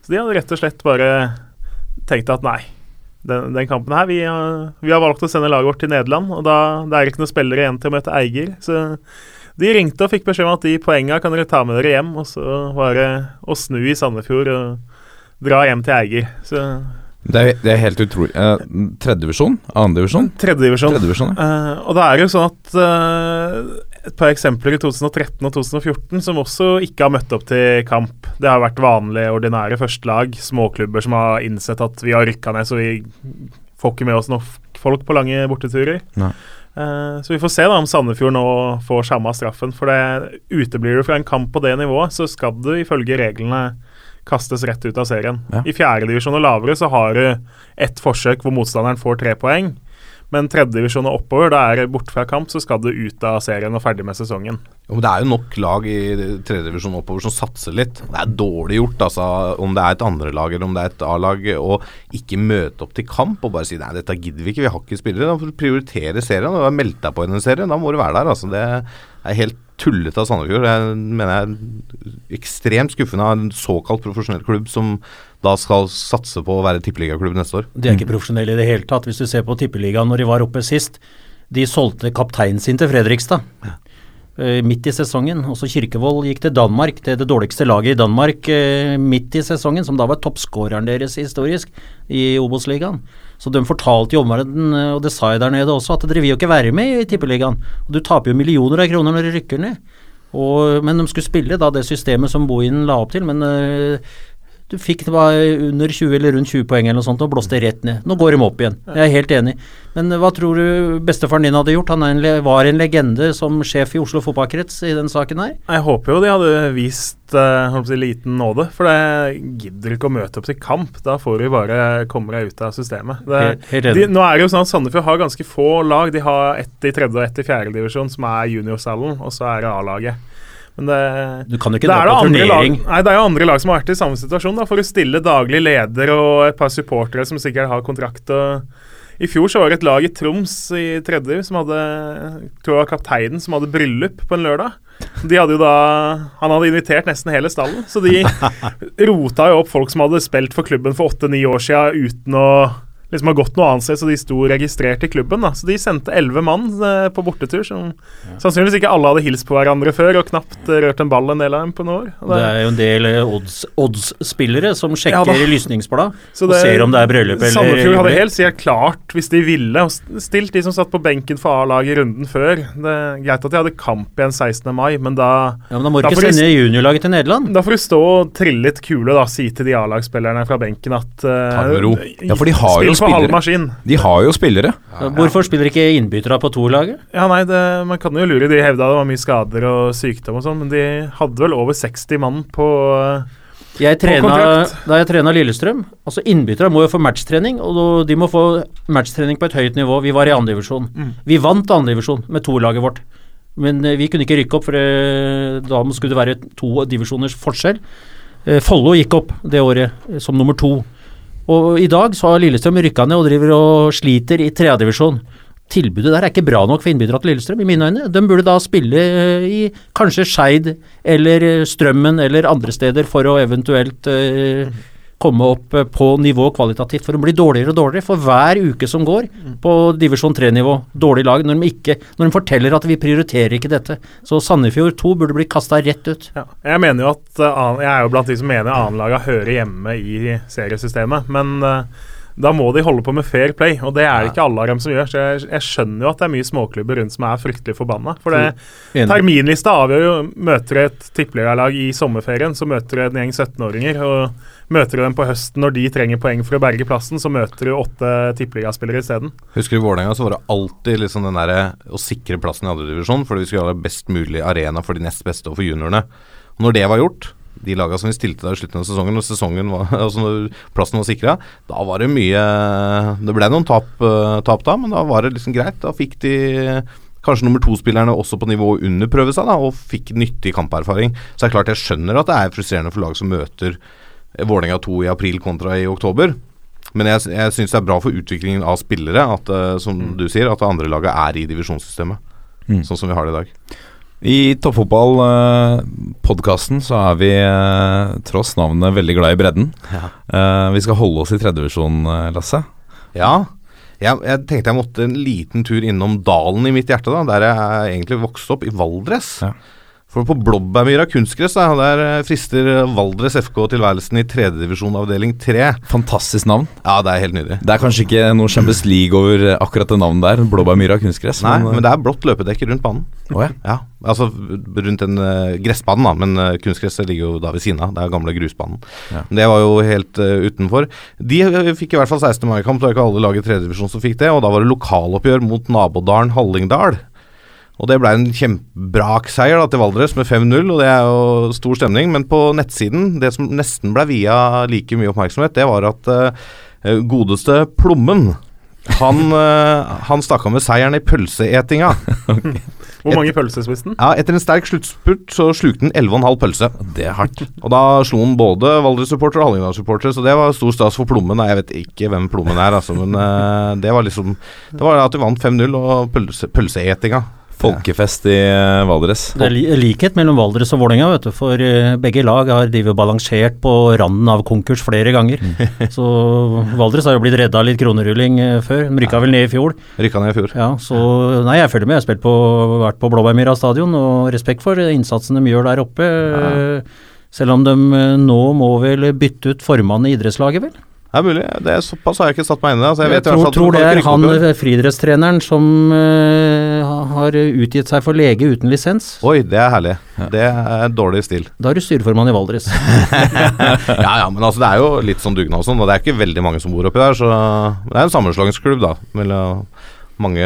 Så de hadde rett og slett bare tenkt at nei, den, den kampen her vi har, vi har valgt å sende laget vårt til Nederland, og da det er ikke noen spillere igjen til å møte Eiger. Så de ringte og fikk beskjed om at de poenga kan dere ta med dere hjem, og så var det å snu i Sandefjord og dra hjem til Eiger. Så Det er, det er helt utrolig. Uh, Tredjedivisjon? Annendivisjon? tredjedivisjon. Tredjedivisjon, ja. Uh, og det er jo sånn at eh, et par eksempler i 2013 og 2014 som også ikke har møtt opp til kamp. Det har vært vanlige, ordinære førstelag, småklubber som har innsett at vi har rykka ned, så vi får ikke med oss nok folk på lange borteturer. Nei. Eh, så vi får se da om Sandefjord nå får samme straffen. For det uteblir du fra en kamp på det nivået, så skal du ifølge reglene kastes rett ut av serien. Ja. I fjerdedivisjon og lavere så har du ett forsøk hvor motstanderen får tre poeng. Men tredjedivisjon og oppover, da er det borte fra kamp, så skal du ut av serien og ferdig med sesongen. Jo, men Det er jo nok lag i tredjedivisjon oppover som satser litt. Det er dårlig gjort, altså, om det er et andrelag eller om det er et A-lag, å ikke møte opp til kamp og bare si nei, dette gidder vi ikke, vi har ikke spillere. Da får du prioritere serien. og meldt deg på i en serie, da må du være der. altså Det er helt tullete av Sandefjord. Jeg mener jeg er ekstremt skuffende av en såkalt profesjonell klubb som da skal satse på å være tippeligaklubb neste år. De er ikke profesjonelle i det hele tatt. Hvis du ser på Tippeligaen når de var oppe sist, de solgte kapteinen sin til Fredrikstad. eh, midt i sesongen. Også Kirkevold gikk til Danmark, til det dårligste laget i Danmark eh, midt i sesongen, som da var toppskåreren deres historisk i Obos-ligaen. Så de fortalte jo omverdenen, eh, og det sa jeg der nede også, at dere vil jo ikke være med i Tippeligaen. Og du taper jo millioner av kroner når du rykker ned. Og, men de skulle spille da det systemet som Bohinen la opp til, men eh, du fikk det var under 20 eller rundt 20 poeng eller noe sånt og blåste rett ned. Nå går de opp igjen. Jeg er helt enig. Men hva tror du bestefaren din hadde gjort? Han en, var en legende som sjef i Oslo fotballkrets i den saken her. Jeg håper jo de hadde vist eh, si, liten nåde, for det gidder ikke å møte opp til kamp. Da får du bare komme deg ut av systemet. Det, Helt, helt de, nå er det jo sånn at Sandefjord har ganske få lag. De har ett i tredje og ett i fjerde divisjon, som er juniorsalen, og så er det A-laget. Men det Du kan jo ikke det dra er, på andre lag, nei, det er jo andre lag som har vært i samme situasjon. Da for å stille daglig leder og et par supportere som sikkert har kontrakt. Og I fjor så var det et lag i Troms i tredje som hadde jeg tror det var kapteinen som hadde bryllup på en lørdag. De hadde jo da Han hadde invitert nesten hele stallen, så de rota jo opp folk som hadde spilt for klubben for åtte-ni år siden uten å liksom har gått noe annet sted, så de sto registrert i klubben. da Så de sendte elleve mann eh, på bortetur, som sannsynligvis ikke alle hadde hilst på hverandre før, og knapt eh, rørt en ball en del av dem på noen år. Det er jo en del eh, odds- odds-spillere som sjekker ja, lysningsbladet og ser om det er bryllup eller Sandefjord hadde helt sikkert klart, hvis de ville, og stilt de som satt på benken for A-laget i runden før. Det er Greit at de hadde kamp igjen 16. mai, men da, Ja, men da må Da ikke sende juniorlaget til Nederland. da får du stå og trille litt kule da, si til de A-lagsspillerne fra benken at uh, Ta det med ro. Ja, for de har jo For halv maskin. De har jo spillere. Hvorfor spiller ikke innbyttere på to-laget? Ja, nei, det, Man kan jo lure. De hevda det var mye skader og sykdom og sånn, men de hadde vel over 60 mann på eh, Jeg trena, kontrakt. da jeg trena Lillestrøm altså Innbyttere må jo få matchtrening, og de må få matchtrening på et høyt nivå. Vi var i andredivisjon. Mm. Vi vant andredivisjon med to-laget vårt. Men eh, vi kunne ikke rykke opp, for eh, da skulle det være to divisjoners forskjell. Follo gikk opp det året som nummer to. Og i dag så har Lillestrøm rykka ned og driver og sliter i tredjedivisjon. Tilbudet der er ikke bra nok for innbyggerne til Lillestrøm, i mine øyne. De burde da spille eh, i kanskje Skeid eller eh, Strømmen eller andre steder for å eventuelt eh, komme opp eh, på nivå kvalitativt. For de blir dårligere og dårligere for hver uke som går på divisjon 3-nivå. Dårlig lag når de, ikke, når de forteller at vi prioriterer ikke dette. Så Sandefjord 2 burde bli kasta rett ut. Ja, jeg mener jo at uh, Jeg er jo blant de som mener annenlaga hører hjemme i seriesystemet, men uh, da må de holde på med fair play, og det er det ikke alle av dem som gjør. Så jeg, jeg skjønner jo at det er mye småklubber rundt som er fryktelig forbanna. For det, terminlista avgjør jo Møter du et tippeligalag i sommerferien, så møter du en gjeng 17-åringer. Og møter du dem på høsten når de trenger poeng for å berge plassen, så møter du åtte tippeligaspillere isteden. Husker du i Vålerenga så var det alltid liksom den derre å sikre plassen i andredivisjon, fordi vi skulle ha best mulig arena for de nest beste og for juniorene. Og når det var gjort, de laga som vi stilte der i slutten av sesongen, når sesongen var, altså når plassen var sikra, da var det mye Det ble noen tap, eh, tap da, men da var det liksom greit. Da fikk de kanskje nummer to-spillerne også på nivå under prøve seg, da, og fikk nyttig kamperfaring. Så det er klart jeg skjønner at det er frustrerende for lag som møter Vålerenga 2 i april kontra i oktober. Men jeg, jeg syns det er bra for utviklingen av spillere at som som du sier, at det andre laget er i divisjonssystemet. Mm. Sånn som vi har det i dag. I Toppfotball-podkasten så er vi eh, tross navnet veldig glad i bredden. Ja. vi skal holde oss i tredjedivisjon, uh, Lasse. Ja. Jeg, jeg tenkte jeg måtte en liten tur innom dalen i mitt hjerte, da, der jeg egentlig vokste opp, i Valdres. Ja. For på Blåbærmyra kunstgress, da, der eh, frister Valdres FK tilværelsen i tredjedivisjon avdeling 3. Fantastisk navn. Ja, det er helt nydelig. Det er kanskje ikke noe Champions League over eh, akkurat det navnet der. Blåbærmyra kunstgress. Nei, eh, men det er blått løpedekke rundt banen. Oh, ja. Ja, altså rundt den uh, gressbanen, da, men uh, kunstgresset ligger jo da ved siden av. Det er gamle grusbanen. Ja. Men Det var jo helt uh, utenfor. De eh, fikk i hvert fall 16. mai-kamp, det var ikke alle lag i tredjedivisjon som fikk det. Og da var det lokaloppgjør mot nabodalen Hallingdal. Og det ble en kjempebrak-seier da, til Valdres med 5-0, og det er jo stor stemning. Men på nettsiden, det som nesten ble via like mye oppmerksomhet, det var at uh, godeste Plommen Han, uh, han stakk av med seieren i pølseetinga. Hvor mange pølser spiste han? Ja, etter en sterk sluttspurt så slukte han 11,5 pølse. Det er hardt. Og da slo han både Valdres-supporter og Hallingdal-supporter, så det var stor stas for Plommen. Jeg vet ikke hvem Plommen er, altså, men uh, det var liksom Det var at de vant 5-0 og pølse, pølseetinga. Folkefest i eh, Valdres. Det er likhet mellom Valdres og Vålerenga, vet du. For eh, begge lag har drivet balansert på randen av konkurs flere ganger. Så Valdres har jo blitt redda litt kronerulling eh, før. De rykka vel ned i fjor. Rykka ned i fjor. Ja, så Nei, jeg følger med. Jeg har på, vært på Blåbærmyra stadion, og respekt for innsatsen de gjør der oppe. Selv om de nå må vel bytte ut formannen i idrettslaget, vel? Det er mulig. Det er Såpass har jeg ikke satt meg inn i det. Altså, jeg Jeg, vet i hvert tror, fall at tror det er han eh, friidrettstreneren som uh, har utgitt seg for lege uten lisens. Oi, det er herlig. Det er dårlig stil. Da er du styreformann i Valdres. Ja ja, men altså det er jo litt sånn dugnad og sånn, og det er ikke veldig mange som bor oppi der, så Det er en sammenslåingsklubb, da, mellom mange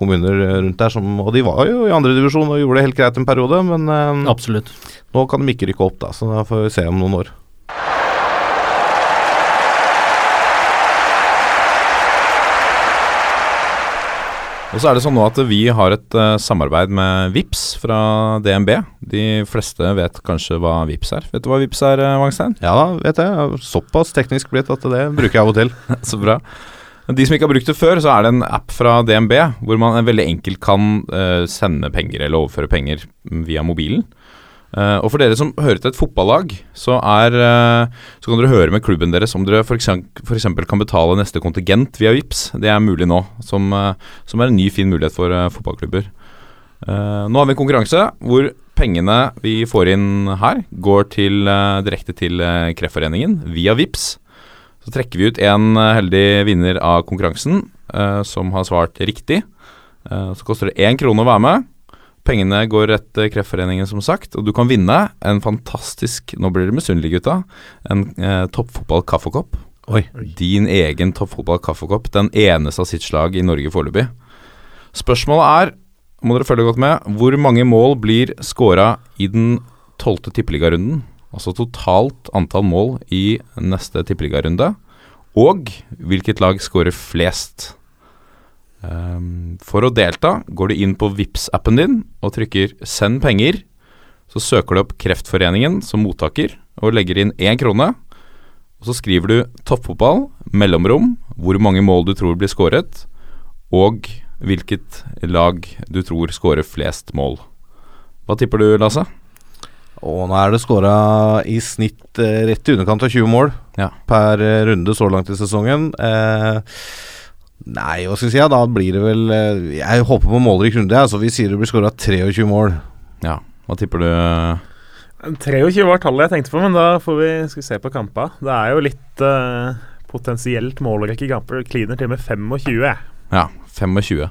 kommuner rundt der, som Og de var jo i andredivisjon og gjorde det helt greit en periode, men uh, Absolutt. nå kan de ikke rykke opp, da, så da får vi se om noen år. Og så er det sånn nå at vi har et uh, samarbeid med VIPS fra DNB. De fleste vet kanskje hva VIPS er. Vet du hva VIPS er, eh, Wangstein? Ja da, vet jeg. jeg. er Såpass teknisk blitt at det bruker jeg av og til. Så bra. De som ikke har brukt det før, så er det en app fra DNB hvor man veldig enkelt kan uh, sende penger eller overføre penger via mobilen. Eh, og for dere som hører til et fotballag, så, er, uh, så kan dere høre med klubben deres om dere f.eks. kan betale neste kontingent via VIPS. Det er mulig nå, som, uh, som er en ny, fin mulighet for fotballklubber. Nå har vi en konkurranse hvor pengene vi får inn her, går til, direkte til Kreftforeningen via VIPS. Så trekker vi ut en heldig vinner av konkurransen som har svart riktig. Så koster det én krone å være med. Pengene går rett til Kreftforeningen, som sagt. Og du kan vinne en fantastisk Nå blir dere misunnelige, gutta. En eh, toppfotball-kaffekopp. Oi. Din egen toppfotball-kaffekopp. Den eneste av sitt slag i Norge foreløpig. Spørsmålet er, må dere følge godt med, hvor mange mål blir scora i den tolvte tippeligarunden? Altså totalt antall mål i neste tippeligarunde. Og hvilket lag scorer flest? Ehm, for å delta går du inn på vips appen din og trykker 'send penger'. Så søker du opp Kreftforeningen som mottaker og legger inn én krone. Og så skriver du 'toppfotball', mellomrom, hvor mange mål du tror blir skåret, og hvilket lag du tror skårer flest mål. Hva tipper du, Lasse? Og nå er det skåra i snitt eh, rett i underkant av 20 mål Ja. per eh, runde så langt i sesongen. Eh, nei, hva skal vi si, ja, da blir det vel eh, Jeg håper på målrik runde, Altså, så vi sier det blir skåra 23 mål. Ja, hva tipper du? 23 var tallet jeg tenkte på, men da får vi skal vi se på kampa. Det er jo litt uh, potensielt målrekke kamper. Kliner til med 25. jeg. Ja, 25.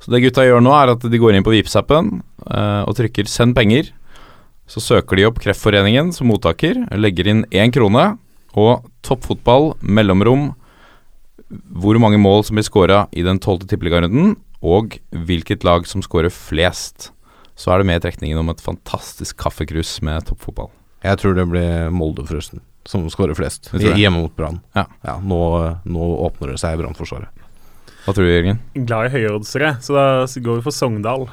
Så det gutta gjør nå, er at de går inn på Vipps-appen uh, og trykker 'send penger'. Så søker de opp Kreftforeningen som mottaker, legger inn én krone, og toppfotball, mellomrom, hvor mange mål som blir skåra i den tolvte tippeligarunden, og hvilket lag som skårer flest. Så er det med i trekningen om et fantastisk kaffekrus med toppfotball. Jeg tror det blir Molde, forresten, som skårer flest. Hjemme mot Brann. Ja. nå, nå åpner det seg i Brannforsvaret. Hva tror du, Jørgen? Glad i høyoddsere, så da går vi for Sogndal.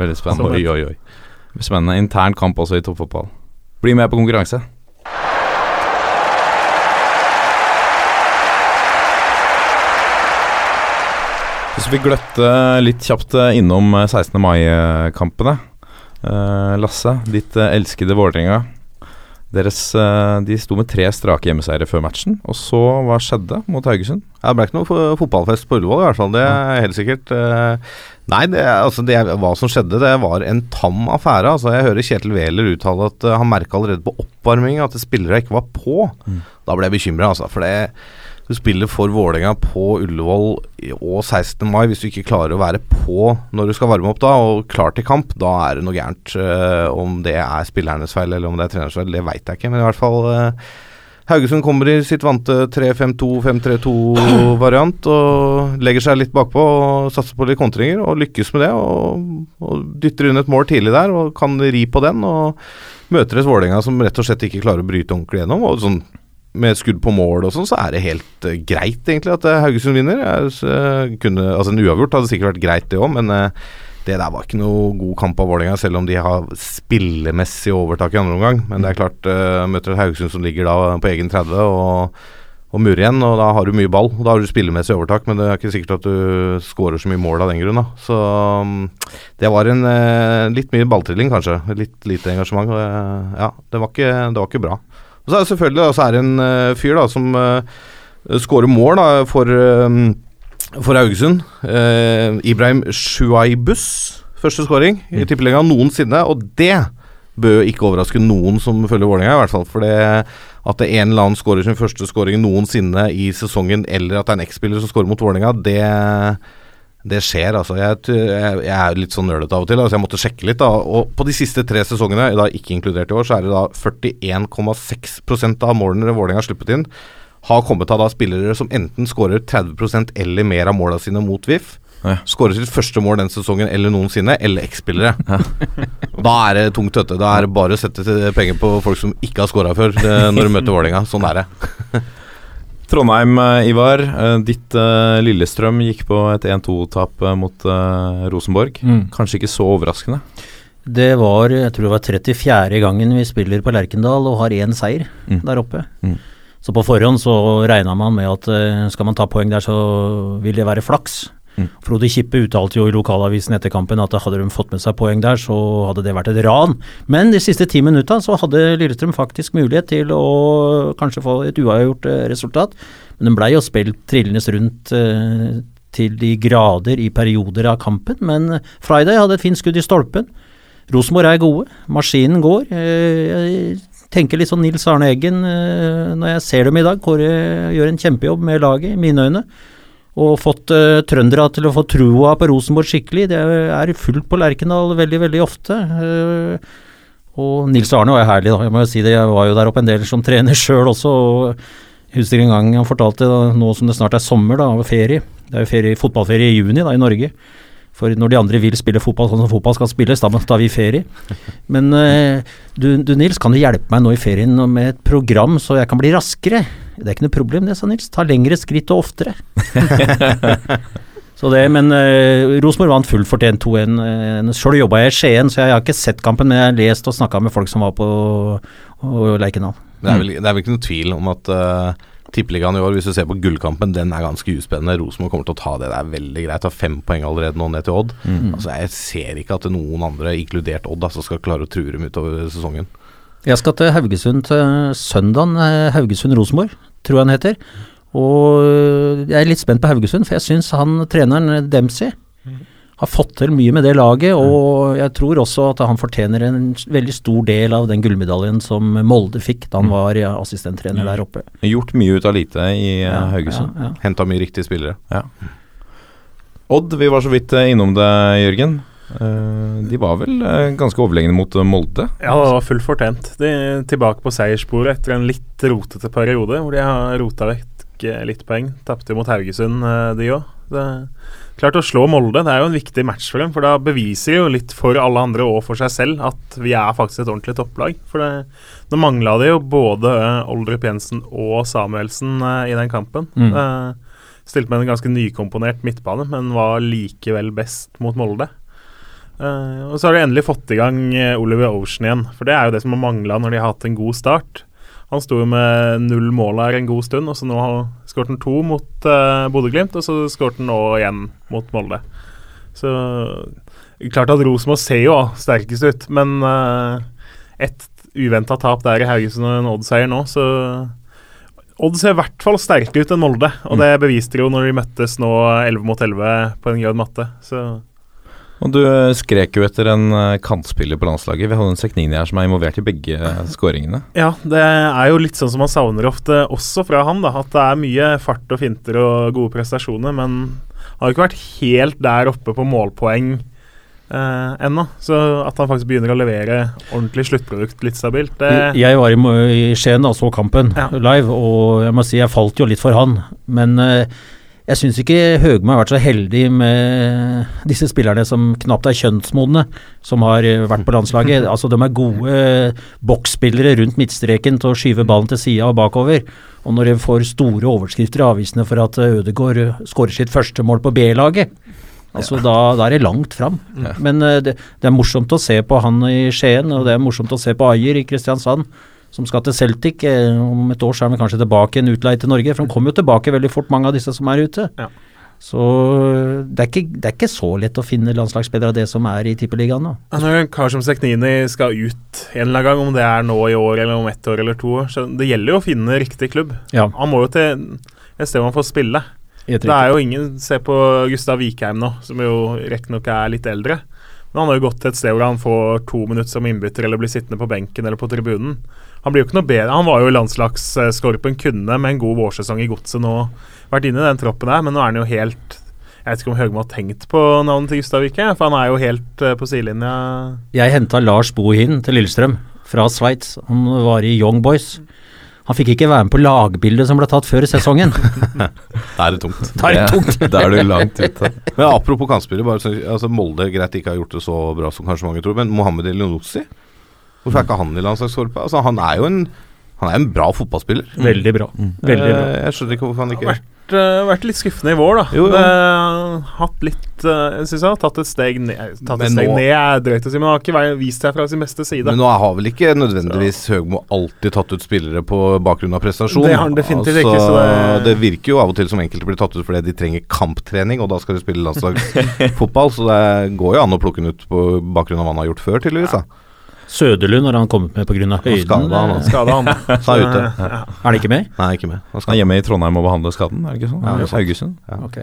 Veldig spennende. Oi, oi, oi. Spennende intern kamp også i toppfotball. Bli med på konkurranse. Så vi gløtte litt kjapt eh, innom eh, 16. mai-kampene. Eh, Lasse, ditt eh, elskede Vålerenga. Deres, eh, de sto med tre strake hjemmeseiere før matchen. Og så, hva skjedde mot Haugesund? Det ble ikke noe fotballfest på Ullevål, i hvert fall. Det er helt sikkert. Eh, Nei, det, altså det, hva som skjedde, det var en tam affære. Altså, jeg hører Kjetil Wæler uttale at eh, han merka allerede på oppvarming at spillere ikke var på. Mm. Da ble jeg bekymra, altså. For det, du spiller for Vålerenga på Ullevål og 16. mai. Hvis du ikke klarer å være på når du skal varme opp da, og klar til kamp, da er det noe gærent. Uh, om det er spillernes feil eller om det er trenerens feil, det veit jeg ikke. Men i hvert fall uh, Haugesund kommer i sitt vante 3-5-2-5-3-2-variant og legger seg litt bakpå og satser på litt kontringer og lykkes med det. Og, og dytter inn et mål tidlig der og kan ri på den. Og møter et Vålerenga som rett og slett ikke klarer å bryte ordentlig gjennom. Og sånn med skudd på mål og sånn, så er det helt uh, greit, egentlig, at uh, Haugesund vinner. Uh, kunne, altså En uavgjort hadde sikkert vært greit, det òg, men det der var ikke noe god kamp av Vålerenga, selv om de har spillemessig overtak i andre omgang. Men det er klart, møter Haugesund som ligger da på egen 30 og, og murer igjen, og da har du mye ball. og Da har du spillemessig overtak, men det er ikke sikkert at du skårer så mye mål av den grunn. Så um, det var en litt mye balltrilling, kanskje. Litt lite engasjement. ja, det var ikke, det var ikke bra. Og så er det selvfølgelig da, så er det en uh, fyr da som uh, skårer mål da, for, uh, for Haugesund. Ibrahim Shuaibus. Første skåring mm. i tippeligaen noensinne. Og det bør ikke overraske noen som følger Vålerenga, i hvert fall. For det at det en eller annen skårer sin første skåring noensinne i sesongen, eller at det er en X-spiller som skårer mot Vålerenga, det det skjer, altså. Jeg, jeg, jeg er litt sånn nølete av og til, altså jeg måtte sjekke litt. da, og På de siste tre sesongene, da ikke inkludert i år, så er det da 41,6% av målene Vålerenga har sluppet inn, har kommet av da spillere som enten skårer 30% eller mer av målene sine mot VIF. Ja. Skårer sitt første mål den sesongen eller noensinne, eller X-spillere. Ja. da er det tungt, vet Da er det bare å sette penger på folk som ikke har skåra før, eh, når du møter Vålerenga. Sånn er det. Trondheim, eh, Ivar. Eh, ditt uh, Lillestrøm gikk på et 1-2-tap mot uh, Rosenborg. Mm. Kanskje ikke så overraskende? Det var jeg tror det var 34. gangen vi spiller på Lerkendal og har én seier mm. der oppe. Mm. Så på forhånd så regna man med at uh, skal man ta poeng der, så vil det være flaks. Mm. Frode Kippe uttalte jo i lokalavisen etter kampen at hadde de fått med seg poeng der, så hadde det vært et ran. Men de siste ti minutta så hadde Lillestrøm faktisk mulighet til å kanskje få et uavgjort eh, resultat. Men den blei jo spilt trillende rundt eh, til de grader i perioder av kampen. Men Friday hadde et fint skudd i stolpen. Rosenborg er gode, maskinen går. Eh, jeg tenker litt sånn Nils Arne Eggen når jeg ser dem i dag. Kåre gjør en kjempejobb med laget, i mine øyne og fått uh, trøndere til å få trua på Rosenborg skikkelig. Det er fullt på Lerkendal veldig, veldig ofte. Uh, og Nils Arne var jo herlig, da. Jeg må jo si det, jeg var jo der oppe en del som trener sjøl også. og jeg husker en gang han fortalte, da, nå som det snart er sommer, da, ferie Det er jo ferie, fotballferie i juni da, i Norge. For når de andre vil spille fotball sånn som fotball skal spilles, da tar vi ferie. Men uh, du, du, Nils, kan du hjelpe meg nå i ferien med et program så jeg kan bli raskere? Det er ikke noe problem det, sa Nils. Ta lengre skritt og oftere. så det, Men uh, Rosenborg vant fullt fortjent 2-1. Uh, Sjøl jobba jeg i Skien, så jeg har ikke sett kampen, men jeg har lest og snakka med folk som var på Lerkendal. Det, er vel, det er vel ikke noe tvil om at uh Tippeligaen i år, hvis du ser på gullkampen, den er ganske uspennende. Rosenborg kommer til å ta det. Det er veldig greit. Har fem poeng allerede nå ned til Odd. Mm. Altså, Jeg ser ikke at noen andre, inkludert Odd, altså, skal klare å true dem utover sesongen. Jeg skal til Haugesund til søndagen. Eh, Haugesund-Rosenborg, tror jeg han heter. Og jeg er litt spent på Haugesund, for jeg syns han treneren Dempsey mm har fått til mye med det laget, og jeg tror også at han fortjener en veldig stor del av den gullmedaljen som Molde fikk da han mm. var assistenttrener der oppe. Gjort mye ut av lite i ja, Haugesund. Ja, ja. Henta mye riktige spillere. Ja. Odd, vi var så vidt innom det, Jørgen. Uh, de var vel uh, ganske overlegne mot uh, Molde? Ja, det var fullt fortjent. De er tilbake på seierssporet etter en litt rotete periode, hvor de har rota vekk litt poeng. Tapte mot Haugesund, de òg. Klart å slå Molde det er jo en viktig match for dem, for da beviser de jo litt for alle andre og for seg selv at vi er faktisk et ordentlig topplag. For det, nå mangla det jo både Oldrup Jensen og Samuelsen i den kampen. Mm. Uh, stilte med en ganske nykomponert midtbane, men var likevel best mot Molde. Uh, og så har de endelig fått i gang Oliver Ocean igjen, for det er jo det som har mangla når de har hatt en god start. Han sto jo med null mål her en god stund, og så nå har skåret han to mot uh, Bodø-Glimt, og så skåret han nå igjen mot Molde. Så klart at Rosenborg ser jo sterkest ut, men uh, et uventa tap der i Haugesund og en Odd-seier nå, så Odd ser i hvert fall sterkere ut enn Molde, og mm. det beviste de jo når de møttes nå 11 mot 11 på en grønn matte. Så og Du eh, skrek jo etter en eh, kantspiller på landslaget. Vi hadde en Seknini her som er involvert i begge skåringene. Ja, det er jo litt sånn som man savner ofte, også fra han. da, At det er mye fart og finter og gode prestasjoner. Men han har jo ikke vært helt der oppe på målpoeng eh, ennå. Så at han faktisk begynner å levere ordentlig sluttprodukt litt stabilt det Jeg var i, i Skien og så kampen ja. live, og jeg må si jeg falt jo litt for han. Men eh, Jeg syns ikke Høgmo har vært så heldig med disse spillerne som knapt er kjønnsmodne, som har eh, vært på landslaget. Altså, De er gode eh, boksspillere rundt midtstreken til å skyve ballen til sida og bakover. Og når de får store overskrifter i avisene for at eh, Ødegaard skårer sitt første mål på B-laget, altså da, da er det langt fram. Men eh, det, det er morsomt å se på han i Skien, og det er morsomt å se på Ajer i Kristiansand som skal til Celtic. Eh, om et år så er han kanskje tilbake en utleie til Norge, for han kommer jo tilbake veldig fort, mange av disse som er ute. Ja. Så det er, ikke, det er ikke så lett å finne landslagsspillere av det som er i Tippeligaen nå. Når en kar som Seknini skal ut en eller annen gang, om det er nå i år eller om ett år eller to år, så det gjelder jo å finne riktig klubb. Ja, Han må jo til et sted man får spille. Det er jo ingen Se på Gustav Vikheim nå, som jo riktignok er litt eldre. Men han har jo gått til et sted hvor han får to minutter som innbytter eller blir sittende på benken eller på tribunen. Han blir jo ikke noe bedre. Han var jo landslagsskorpen, kunne med en god vårsesong i godset nå vært inne i den troppen her, men nå er han jo helt Jeg vet ikke om Høgmo har tenkt på navnet til Gustav Vikheim, for han er jo helt eh, på sidelinja. Jeg henta Lars Bohin til Lillestrøm fra Sveits. Han var i Young Boys. Han fikk ikke være med på lagbildet som ble tatt før sesongen. Da er det tungt. Da er det tungt. Da er du langt ute. Men apropos kantspillere, bare altså Molde greit ikke har gjort det så bra som kanskje mange tror, men Mohammed Elionossi Hvorfor er ikke han i landslagskorpet? Altså, han er jo en han er en bra fotballspiller. Veldig bra. Veldig bra. Eh, Jeg skjønner ikke hvorfor han ikke Vært, eh, vært litt skuffende i vår, da. Jo, jo. Det, hatt litt uh, Jeg syns jeg har tatt et steg ned. Tatt et steg nå- ned er drøyt å si, men har ikke vist seg fra sin beste side. Men nå har vel ikke nødvendigvis Høgmo alltid tatt ut spillere på bakgrunn av prestasjon? Det har han definitivt ikke, så det... det- virker jo av og til som enkelte blir tatt ut fordi de trenger kamptrening, og da skal de spille landslagsfotball. så det går jo an å plukke den ut på bakgrunn av hva han har gjort før, tydeligvis. da Søderlund har han kommet med pga. høyden. skadet han. Skada han. Så er ute. Ja. Er han ikke med? Nei, ikke med. Han skal er hjemme i Trondheim og behandler skaden, er det ikke sånn? Ja, det. Haugesund. Ja. Ok.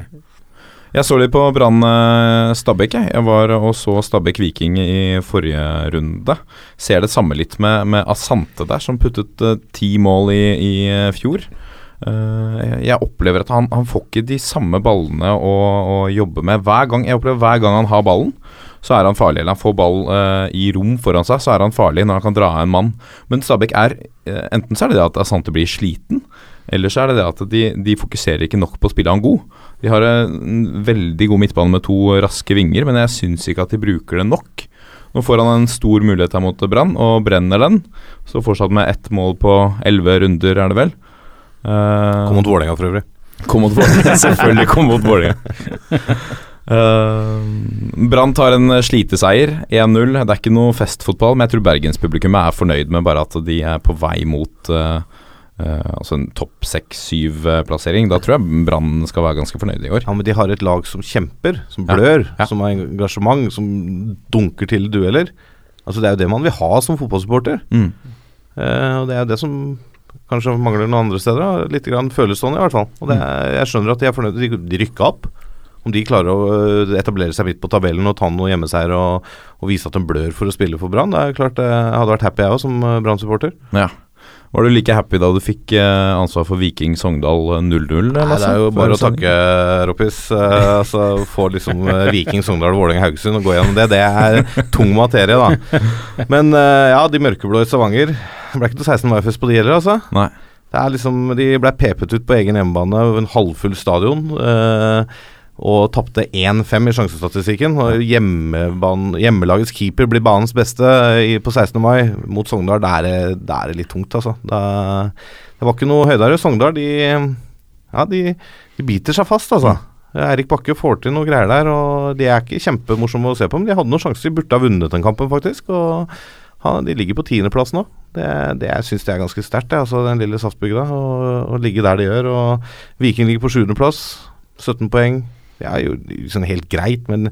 Jeg så litt på Brann eh, Stabæk, jeg. Jeg var og så Stabæk Viking i forrige runde. Ser det samme litt med, med Asante der, som puttet eh, ti mål i, i eh, fjor. Uh, jeg opplever at han, han får ikke de samme ballene å, å jobbe med hver gang. Jeg opplever hver gang han har ballen, så er han farlig. Eller han får ball uh, i rom foran seg, så er han farlig når han kan dra av en mann. Men Stabæk er uh, Enten så er det det at Asante blir sliten, eller så er det det at de, de fokuserer ikke nok på å spille han god. De har en veldig god midtbane med to raske vinger, men jeg syns ikke at de bruker det nok. Nå får han en stor mulighet her mot Brann, og brenner den. Så fortsatt med ett mål på elleve runder, er det vel. Uh, Kom mot Vålerenga for øvrig. Kom mot Vålerenga. Selvfølgelig kom mot Vålerenga. Uh, Brann tar en sliteseier, 1-0. Det er ikke noe festfotball, men jeg tror bergenspublikummet er fornøyd med bare at de er på vei mot uh, uh, altså en topp seks-syv-plassering. Da tror jeg Brann skal være ganske fornøyd i år. Ja, men de har et lag som kjemper, som blør, ja. som har engasjement, som dunker til dueller. Altså Det er jo det man vil ha som fotballsupporter. Mm. Og det er jo det som kanskje mangler noen andre steder. da. Litt grann føles sånn, i hvert fall. Og det er, jeg skjønner at de er fornøyde. De, de rykka opp. Om de klarer å øh, etablere seg midt på tabellen og ta noe hjemmeseier og, og vise at de blør for å spille for Brann, det er klart eh, jeg hadde vært happy jeg òg, som øh, Brann-supporter. Ja. Var du like happy da du fikk eh, ansvar for Viking Sogndal 0-0? Nei, Det er jo bare å takke, Roppis. Eh, altså Få liksom eh, Viking, Sogndal, Vålerenga, Haugesund og gå gjennom det. Det er tung materie, da. Men eh, ja, de mørkeblå i Stavanger Det ble ikke noe 16. mai-fest på de heller, altså. Nei. Det er liksom, De ble pepet ut på egen hjemmebane, en halvfull stadion. Eh, og tapte 1-5 i sjansestatistikken. Og Hjemmelagets keeper blir banens beste i, på 16. mai mot Sogndal. Da er det, er det litt tungt, altså. Det, det var ikke noe høydere. Sogndal, de, ja, de, de biter seg fast, altså. Eirik Bakke får til noe greier der, og de er ikke kjempemorsomme å se på, men de hadde noen sjanser. De burde ha vunnet den kampen, faktisk. og han, De ligger på tiendeplass nå. Det, det jeg syns det er ganske sterkt, altså, den lille SAS-bygda. Å ligge der de gjør. og Viking ligger på sjuendeplass, 17 poeng. Det er jo sånn helt greit, men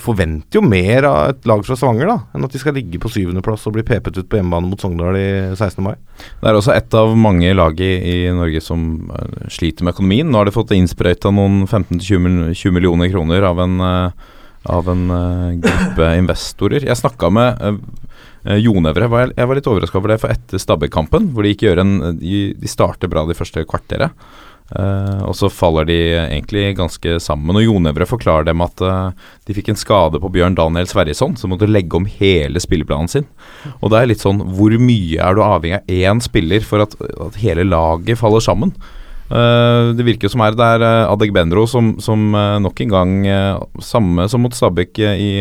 forventer jo mer av et lag fra Stavanger da, enn at de skal ligge på syvendeplass og bli pepet ut på hjemmebane mot Sogndal i 16. mai. Det er også et av mange lag i, i Norge som eh, sliter med økonomien. Nå har de fått innsprøyta noen 15-20 millioner kroner av en, eh, av en eh, gruppe investorer. Jeg snakka med uh, Jon Evre. Jeg var, jeg var litt overraska over det, for etter Stabæk-kampen, hvor de ikke gjør en De, de starter bra de første kvarteret. Eh, og så faller de egentlig ganske sammen. Og Jon Evre forklarer dem at uh, de fikk en skade på Bjørn Daniel Sverrisson, så måtte legge om hele spilleplanen sin. Og det er litt sånn Hvor mye er du avhengig av én spiller for at, at hele laget faller sammen? Uh, det virker som er det er uh, Adegbenro som, som nok en gang, samme som mot Stabæk i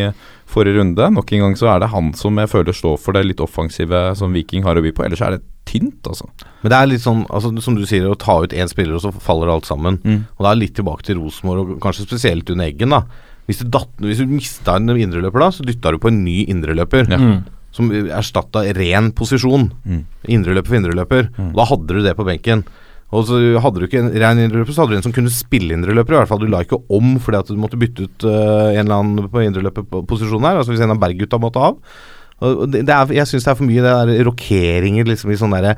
forrige runde, nok en gang så er det han som jeg føler står for det litt offensive som Viking har å by på. Ellers er det tynt, altså. Men det er litt sånn, altså, som du sier, å ta ut én spiller, og så faller alt sammen. Mm. Og da er litt tilbake til Rosenborg, og kanskje spesielt under Eggen. da Hvis du, datt, hvis du mista en indreløper, da, så dytta du på en ny indreløper. Ja. Mm. Som erstatta ren posisjon. Mm. Indreløper for indreløper. Mm. Da hadde du det på benken. Og så hadde du ikke en ren indreløper, så hadde du en som kunne spille indreløper. I hvert fall Du la ikke om fordi at du måtte bytte ut uh, en eller annen på indreløperposisjon her. Altså hvis en av Berg-gutta måtte av. Og det, det er, jeg syns det er for mye det der rokeringer liksom i sånn derre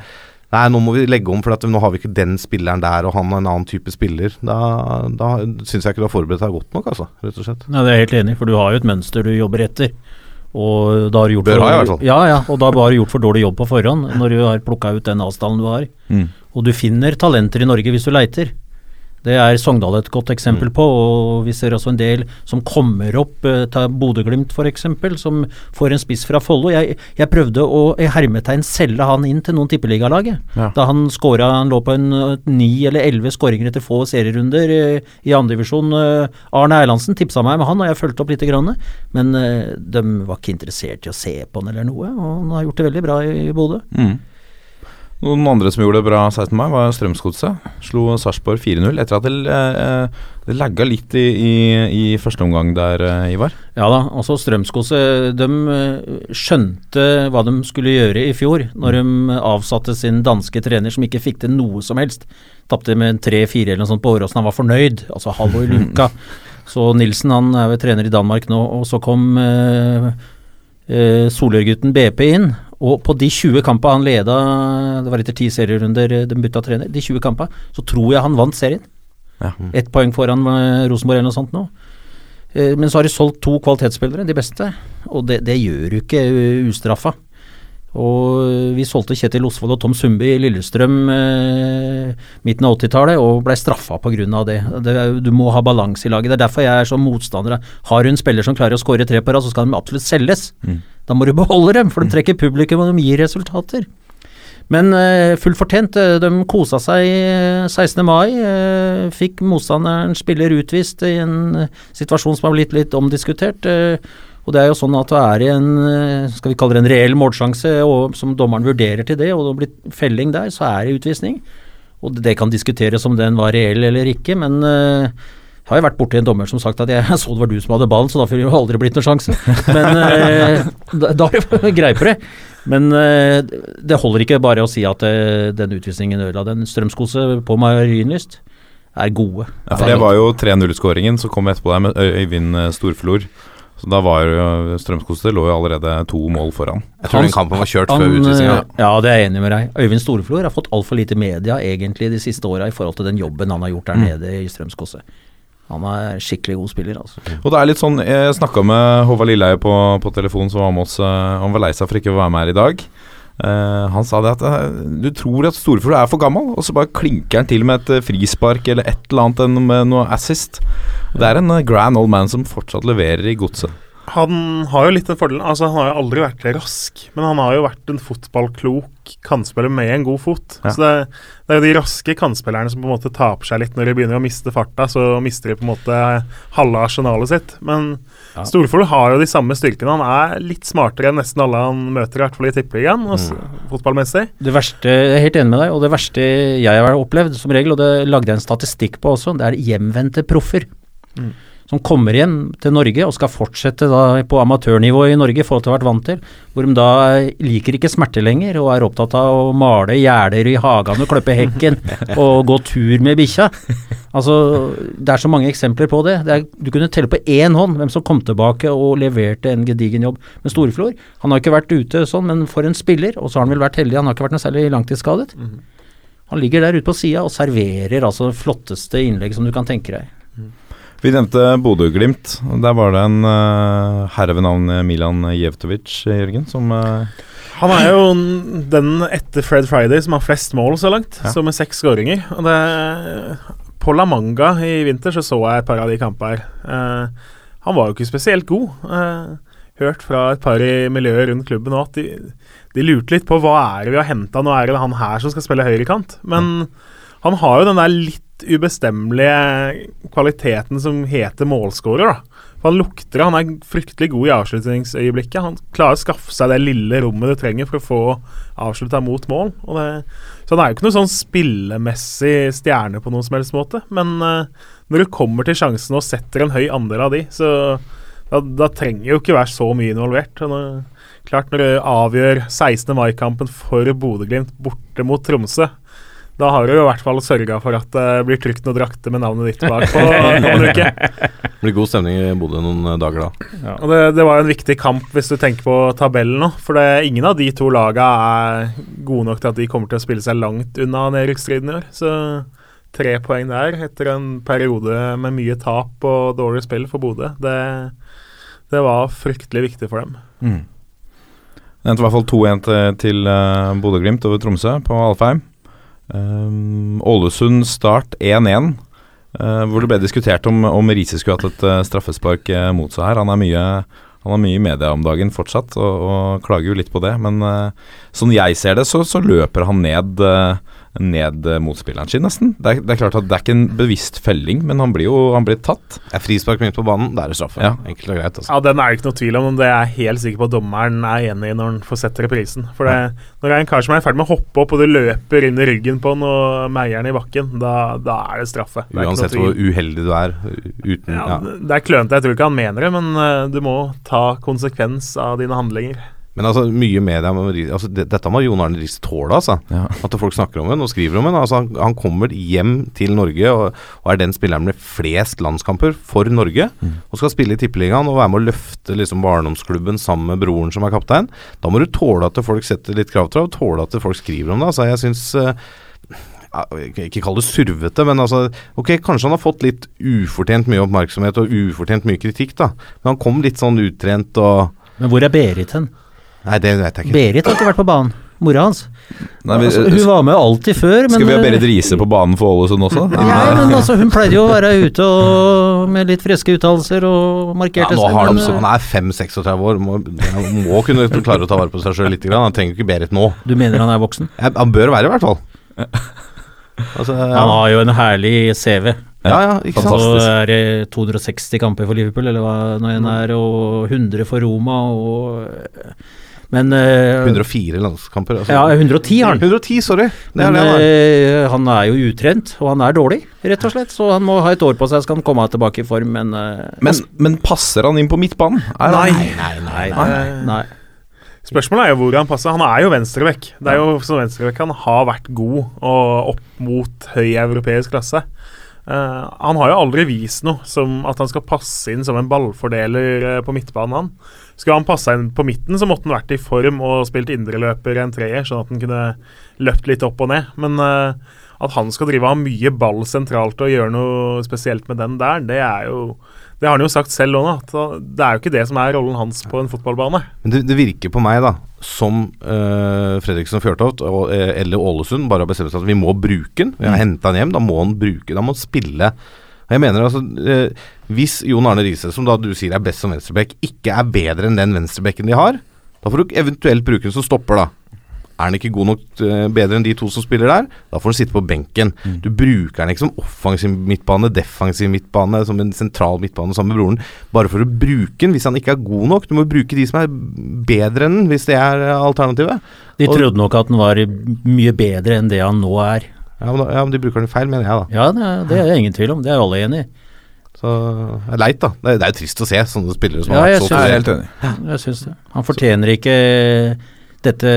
Nei, nå må vi legge om, for at nå har vi ikke den spilleren der, og han er en annen type spiller. Da, da syns jeg ikke du har forberedt deg godt nok, altså. Rett og slett. Nei, det er jeg helt enig for du har jo et mønster du jobber etter. Og da har du gjort for, fall. Ja, ja, og da har du gjort for dårlig jobb på forhånd når du har plukka ut den avstanden du har. Mm. Og du finner talenter i Norge hvis du leiter. Det er Sogndal et godt eksempel Mm. på, og vi ser også en del som kommer opp. Eh, ta Bodø-Glimt f.eks., som får en spiss fra Follo. Jeg, jeg prøvde å i hermetegn selge han inn til noen tippeligalag, jeg. Ja. Da han skåra Han lå på en eh, ni eller elleve skåringer etter få serierunder eh, i andredivisjon. Arne Erlandsen tipsa meg med han, og jeg fulgte opp lite grann. Men de var ikke interessert i å se på han eller noe, og han har gjort det veldig bra i Bodø. Mm. Noen andre som gjorde det bra 16. mai, var Strømsgodset. Slo Sarpsborg 4-0 etter at det, eh, det lagga litt i, i, i første omgang der, eh, Ivar. Ja da, altså Strømsgodset de eh, skjønte hva de skulle gjøre i fjor, når de avsatte sin danske trener som ikke fikk til noe som helst. Tapte med 3-4 eller noe sånt på Åråsen, han var fornøyd. Altså hallo i luka. Så Nilsen han er jo trener i Danmark nå, og så kom eh, eh, Solørgutten BP inn. Og på de 20 kampene han leda, det var etter ti serierunder eh, de bytta trener, de 20 kampene, så tror jeg han vant serien. Ja. Ett poeng foran eh, Rosenborg eller noe sånt nå. Eh, Men så har de solgt to kvalitetsspillere, de beste. Og det, det gjør du ikke ustraffa. Og eh, vi solgte Kjetil Osvold og Tom Sundby i Lillestrøm eh, midten av 80-tallet og blei straffa pga. det. det. Du må ha balanse i laget. Det er derfor jeg er som motstander. Har du en spiller som klarer å skåre tre på rad, så skal de absolutt selges. Mm. Da må du beholde dem, for de trekker publikum og de gir resultater. Men eh, fullt fortjent. eh, De kosa seg eh, 16. mai. eh, fikk motstanderen spiller utvist i en eh, situasjon som har blitt litt omdiskutert. eh, og det er jo sånn at det er i en eh, skal vi kalle det en reell målsjanse, og som dommeren vurderer til det, og det blir felling der, så er det utvisning. Og det kan diskuteres om den var reell eller ikke, men eh, jeg har jo vært borti en dommer som sagt at jeg så det var du som hadde ballen, så da får det jo aldri blitt noen sjanse. Men eh, da, da er det grei på det. Men eh, det holder ikke bare å si at eh, den utvisningen ødela den. Strømskose på Marienlyst er gode. Ja, for det var jo 3-0-skåringen som kom etterpå der med Øyvind eh, Storflor. Så da var jo Strømsgodset lå jo allerede to mål foran. Jeg tror den kampen var kjørt før Han, utvisninga. eh, Ja, det er jeg enig med deg. Øyvind Storeflor har fått altfor lite media egentlig de siste åra i forhold til den jobben han har gjort der Mm. nede i Strømskose. Han er skikkelig god spiller, altså. Og det er litt sånn Jeg snakka med Håvard Lilleheie på, på telefon som var med oss. eh, Han var lei seg for ikke å være med her i dag. Eh, han sa det at eh, du tror at Storeflor er for gammel, og så bare klinker han til med et eh, frispark eller et eller annet med noe assist. Det er en grand old man som fortsatt leverer i godset. Han har jo litt den fordelen Altså, han har jo aldri vært rask, men han har jo vært en fotballklok kantspiller med en god fot. Ja. Så det, det er jo de raske kantspillerne som på en måte taper seg litt når de begynner å miste farta. Så mister de på en måte halve arsenalet sitt. Men Ja. Storeflor har jo de samme styrkene. Han er litt smartere enn nesten alle han møter, i hvert fall i tippeligaen, mm. fotballmessig. Det verste, Jeg er helt enig med deg, og det verste jeg har opplevd som regel, og det lagde jeg en statistikk på også, det er hjemvendte proffer. Mm. Som kommer hjem til Norge og skal fortsette da på amatørnivå i Norge i forhold til å ha vært vant til. Hvor de da liker ikke smerte lenger og er opptatt av å male gjerder i hagen og klippe hekken og gå tur med bikkja. Altså, det er så mange eksempler på det. det er, du kunne telle på én hånd hvem som kom tilbake og leverte en gedigen jobb. med Storeflor, han har ikke vært ute sånn, men for en spiller, og så har han vel vært heldig, han har ikke vært noe særlig langtidsskadet. Han ligger der ute på sida og serverer altså det flotteste innlegg som du kan tenke deg. Vi nevnte Bodø-Glimt. Der var det en uh, herre ved navn Milan Jevtovic, Jørgen, som uh, Han er jo den etter Fred Friday som har flest mål så langt, Ja. så med seks skåringer. Og det På La Manga i vinter så så jeg et par av de kampene her. Uh, han var jo ikke spesielt god. Uh, hørt fra et par i miljøet rundt klubben òg at de, de lurte litt på hva er det vi har henta. Nå er det han her som skal spille høyrekant. Men Han har jo den der litt ubestemmelige kvaliteten som heter målskårer, da. For han lukter det. Han er fryktelig god i avslutningsøyeblikket. Han klarer å skaffe seg det lille rommet du trenger for å få avslutta mot mål. Det, så han er jo ikke noe sånn spillemessig stjerne på noen som helst måte. Men uh, når du kommer til sjansen og setter en høy andel av de, så da, da trenger jo ikke være så mye involvert. Når, klart Når du avgjør 16. mai-kampen for Bodø-Glimt borte mot Tromsø, da har du i hvert fall sørga for at det blir trygt noen drakter med navnet ditt bak på noen uke. Det blir god stemning i Bodø noen eh, dager da. Ja. Og det, det, var en viktig kamp hvis du tenker på tabellen nå. For det, ingen av de to laga er gode nok til at de kommer til å spille seg langt unna nedrykksstriden i år. Så tre poeng der etter en periode med mye tap og dårlig spill for Bodø, det, det var fryktelig viktig for dem. Mm. Det endte i hvert fall 2-1 til, til uh, Bodø-Glimt over Tromsø på Alfheim. Um, Ålesund Start 1-1. Uh, eh, hvor det ble diskutert om, om Riise skulle hatt et uh, straffespark uh, mot seg her. Han er mye, han er mye i media om dagen fortsatt, og, og klager jo litt på det. Men sånn jeg ser det, så, så løper han ned ned motspilleren sin, nesten. Det er, det er, klart at det er ikke en bevisst felling, men han blir jo han blir tatt. Er frispark midt på banen, da er det straffe. Ja. Enkelt og greit. Altså. Ja, Den er det ikke noe tvil om, men det er jeg helt sikker på at dommeren er enig i når han får sett reprisen. For det, ja. når det er en kar som er i ferd med å hoppe opp, og du løper inn i ryggen på han og meier han i bakken, da, da, er det straffe. Det Uansett hvor uheldig du er uten ja, ja. Det er klønete, jeg tror ikke han mener det, men uh, du må ta konsekvens av dine handlinger. Men altså, mye media altså, det, Dette må Jon Arne Riis tåle, altså. Ja. At folk snakker om den og skriver om den. Altså, han, han, kommer hjem til Norge og, og, er den spilleren med flest landskamper for Norge. Mm. Og skal spille i Tippeligaen og være med å løfte liksom, barndomsklubben sammen med broren som er kaptein. Da må du tåle at folk setter litt krav til deg, og tåle at folk skriver om det. Altså, jeg synes uh, ikke kall det survete, men altså Ok, kanskje han har fått litt ufortjent mye oppmerksomhet og ufortjent mye kritikk, da. Men han kom litt sånn utrent og Men hvor er Berit hen? Nei, det vet jeg ikke. Berit har ikke vært på banen. Mora hans. Nei, vi, altså, hun var med alltid før. Men, skal vi ha Berit Riise på banen for Ålesund også? Nei, men altså, hun pleide jo å være ute og, med litt friske uttalelser og markerte ja, nå har de, Han er 5-36 år, må, må kunne klare å ta vare på seg sjøl litt. Han trenger ikke Berit nå. Du mener han er voksen? Ja, han bør være, i hvert fall. Altså, ja. Han har jo en herlig CV. Ja, ja, ikke sant. Så er det 260 kamper for Liverpool, eller hva nå enn er, og 100 for Roma, og men uh, 104 landskamper? Altså. Ja, 110 har han. 110, sorry. Men, uh, han er jo utrent, og han er dårlig, rett og slett. Så han må ha et år på seg, skal han komme tilbake i form, men uh, men, men, passer han inn på midtbanen? Nei. Nei, nei, nei, nei. Spørsmålet er jo hvor han passer. Han er jo venstrevekk. Det er jo som venstrevekk han har vært god og opp mot høy europeisk klasse. Uh, han har jo aldri vist noe som at han skal passe inn som en ballfordeler uh, på midtbanen. han skulle han passe inn på midten, så måtte han vært i form og spilt indreløper en treer, sånn at han kunne løpt litt opp og ned. Men uh, at han skal drive av mye ball sentralt og gjøre noe spesielt med den der, det er jo det har han jo sagt selv òg, at det er jo ikke det som er rollen hans på en fotballbane. Men det, det virker på meg, da, som uh, Fredriksen og Fjørtoft og, eller Ålesund bare har bestemt seg at vi må bruke den. Vi har mm. henta den hjem, da må han bruke Da må han spille jeg mener altså eh, Hvis Jon Arne Riise, som da du sier er best som venstreback, ikke er bedre enn den venstrebacken de har, da får du eventuelt bruke den som stopper, da. Er han ikke god nok uh, bedre enn de to som spiller der, da får han sitte på benken. Mm. Du bruker han ikke som offensiv midtbane, defensiv midtbane, som en sentral midtbane sammen med broren, bare for å bruke den hvis han ikke er god nok. Du må bruke de som er bedre enn den, hvis det er alternativet. De trodde nok at den var mye bedre enn det han nå er. Ja men, ja, men, de bruker den feil, mener jeg, da. Ja, det, det er ingen tvil om. Det er alle enig i. Så det er leit, da. Det er, det er jo trist å se sånne spillere som ja, har vært så Jeg er helt enig. Jeg syns det. Han fortjener ikke dette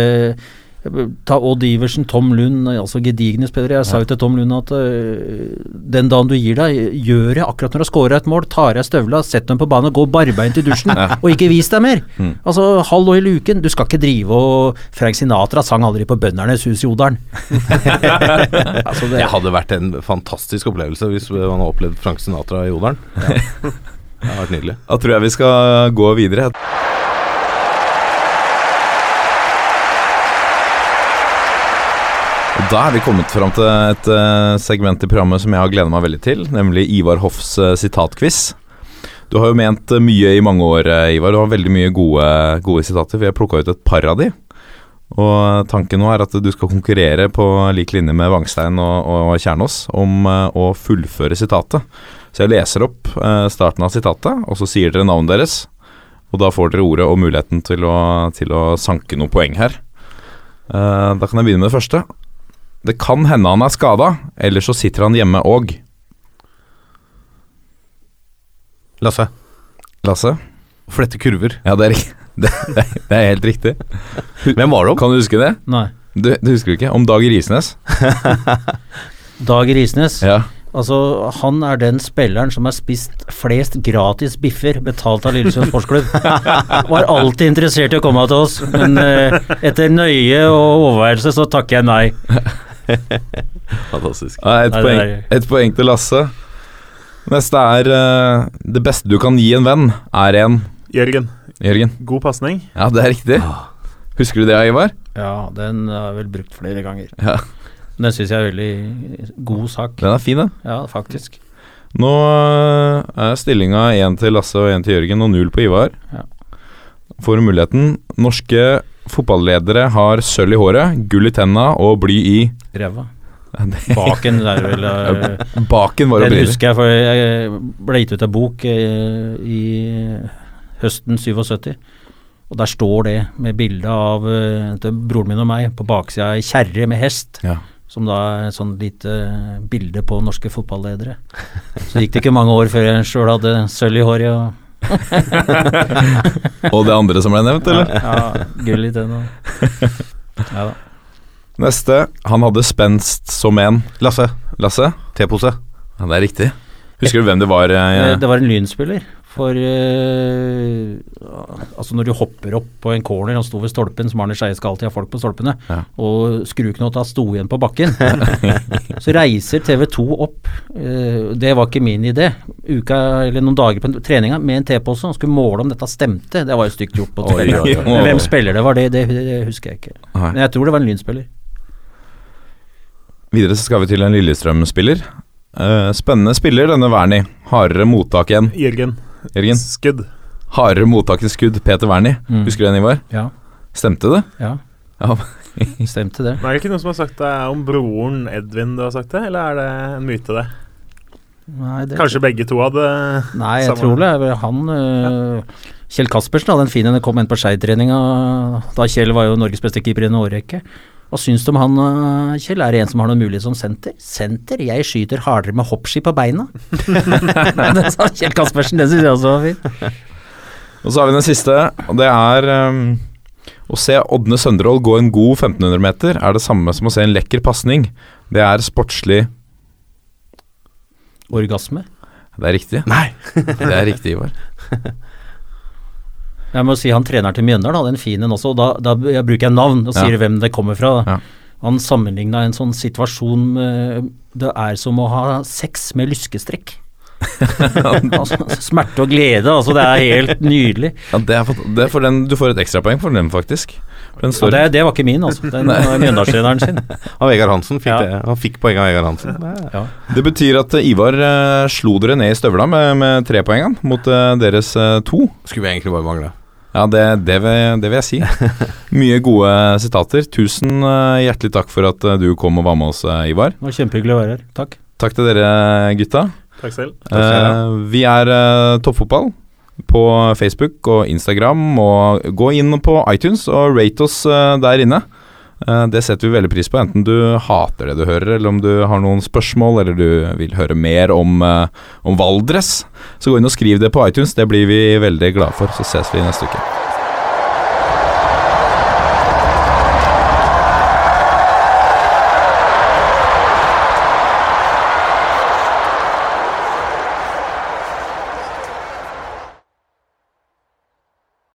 Ta Odd Iversen, Tom Lund, altså gedigne spillere. Jeg sa jo til Tom Lund at uh, den dagen du gir deg, gjør det akkurat når du har scora et mål. Tar av støvla, sett dem på banen, gå barbeint i dusjen, og ikke vis deg mer. Mm. Altså, hallo i luken. Du skal ikke drive og Frank Sinatra sang aldri på Bøndernes hus i Odalen. altså, det, hadde vært en fantastisk opplevelse hvis man hadde opplevd Frank Sinatra i Odalen. Ja. Det hadde vært nydelig. Da tror jeg vi skal gå videre. Da er vi kommet fram til et uh, segment i programmet som jeg har gleda meg veldig til, nemlig Ivar Hoffs uh, sitatquiz. Du har jo ment uh, mye i mange år, Ivar. Du har veldig mye gode, gode sitater. Vi har plukka ut et par av de. Og tanken nå er at du skal konkurrere på lik linje med Vangstein og, og Kjernås om eh, å fullføre sitatet. Så jeg leser opp eh, starten av sitatet, og så sier dere navnet deres. Og da får dere ordet og muligheten til å, til å sanke noen poeng her. Eh, da kan jeg begynne med det første. Det kan hende han er skada, eller så sitter han hjemme og Lasse. Lasse? Flette kurver. Ja, det er, det, det er- helt riktig. Hvem var det om? Kan du huske det? Nei. Du, du husker du ikke? Om Dag Risnes? Dag Risnes. Ja. Altså, han er den spilleren som har spist flest gratis biffer betalt av Lillesund sportsklubb. Var alltid interessert i å komme til oss, men eh, etter nøye og overveielse så takker jeg nei. Fantastisk. Ja, et, Nei, poeng, et poeng til Lasse. Neste er uh, Det beste du kan gi en venn, er en Jørgen, Jørgen. god pasning. Ja, det er riktig. Husker du det, Ivar? Ja, den har jeg vel brukt flere ganger. Ja. Den syns jeg er veldig god sak. Den er fin, den. Ja, faktisk. Nå eh, er stillinga én til Lasse og én til Jørgen, og null på Ivar. Ja. Får muligheten. Norske fotballedere har sølv i håret, gull i tenna og bly i Ræva. Baken der vel eh, Baken var Den bli husker jeg, for jeg ble gitt ut av bok eh, i høsten 77. Og der står det med bilde av eh, broren min og meg på baksida ei kjerre med hest. Ja. Som da er et sånn lite bilde på norske fotballedere. Så gikk det ikke mange år før jeg sjøl hadde sølv i håret og Og det andre som ble nevnt, eller? ja, gull i tenna. Ja da. Neste. Han hadde spenst som en Lasse. Lasse? T-pose. Ja, det er riktig. Husker du hvem det var? eh, Eh, Det var en lynspiller. For uh, altså når du hopper opp på en corner, han sto ved stolpen, som Arne Skeie skal alltid ha folk på stolpene, Ja. og skruknota sto igjen på bakken. så reiser TV 2 opp, uh, det var ikke min idé, uka eller noen dager på treninga med en T-pose, og skulle måle om dette stemte. Det var jo stygt gjort på hvem spiller det var, det, det, det husker jeg ikke. Men jeg tror det var en lynspiller. Videre så skal vi til en Lillestrøm-spiller. Uh, spennende spiller, denne Wernie. Hardere mottak igjen. Jørgen, Jørgen. skudd. Hardere mottak i skudd, Peter Wernie. Mm. Husker du den, Ivar? Ja, Stemte det? ja. Ja. Stemte det. Men er det ikke noen som har sagt det om broren Edvin du har sagt det, eller er det en myte, det? Nei, det Kanskje begge to hadde Nei, jeg tror det han øh, Kjell Kaspersen hadde en fin en, kom inn på Skeid-treninga da Kjell var jo Norges beste keeper i en årrekke. Hva syns du om han, øh, Kjell? Er det en som har noen mulighet som senter? Senter? Jeg skyter hardere med hoppski på beina. den sa Kjell Kaspersen, den syns jeg også var fin. Og så har vi den siste, og det er um, Å se Ådne Sønderål gå en god 1500 meter er det samme som å se en lekker pasning. Det er sportslig Orgasme. Det er riktig. Nei! det er riktig, Ivar. Jeg må si han treneren til Mjøndalen hadde en fin en også, og da, da jeg bruker jeg navn og sier Ja. hvem det kommer fra. Ja. Han sammenligna en sånn situasjon med Det er som å ha sex med lyskestrekk. altså, smerte og glede, altså det er helt nydelig. Ja, det er, for, det er for den, du får et ekstrapoeng for den, faktisk. For den ja, det, det var ikke min, altså. Den var Mjøndalstreneren sin. Av Vegard Hansen. Fikk Ja. det. Han fikk poeng av Vegard Hansen. Det Ja. det betyr at eh, Ivar eh, slo dere ned i støvla med, med tre poeng mot eh, deres to. Skulle vi egentlig bare mangle. Ja, det, det, vil, det vil jeg si. Mye gode sitater. Tusen eh, hjertelig takk for at eh, du kom og var med oss, eh, Ivar. Det var kjempehyggelig å være her. Takk. Takk til dere, gutta. Takk selv. Takk selv. Eh, vi er Toppfotball på Facebook og Instagram, og gå inn på iTunes og rate oss der inne. Eh, det setter vi veldig pris på, enten du hater det du hører, eller om du har noen spørsmål, eller du vil høre mer om, eh, om Valdres. Så gå inn og skriv det på iTunes, det blir vi veldig glade for. Så ses vi neste uke.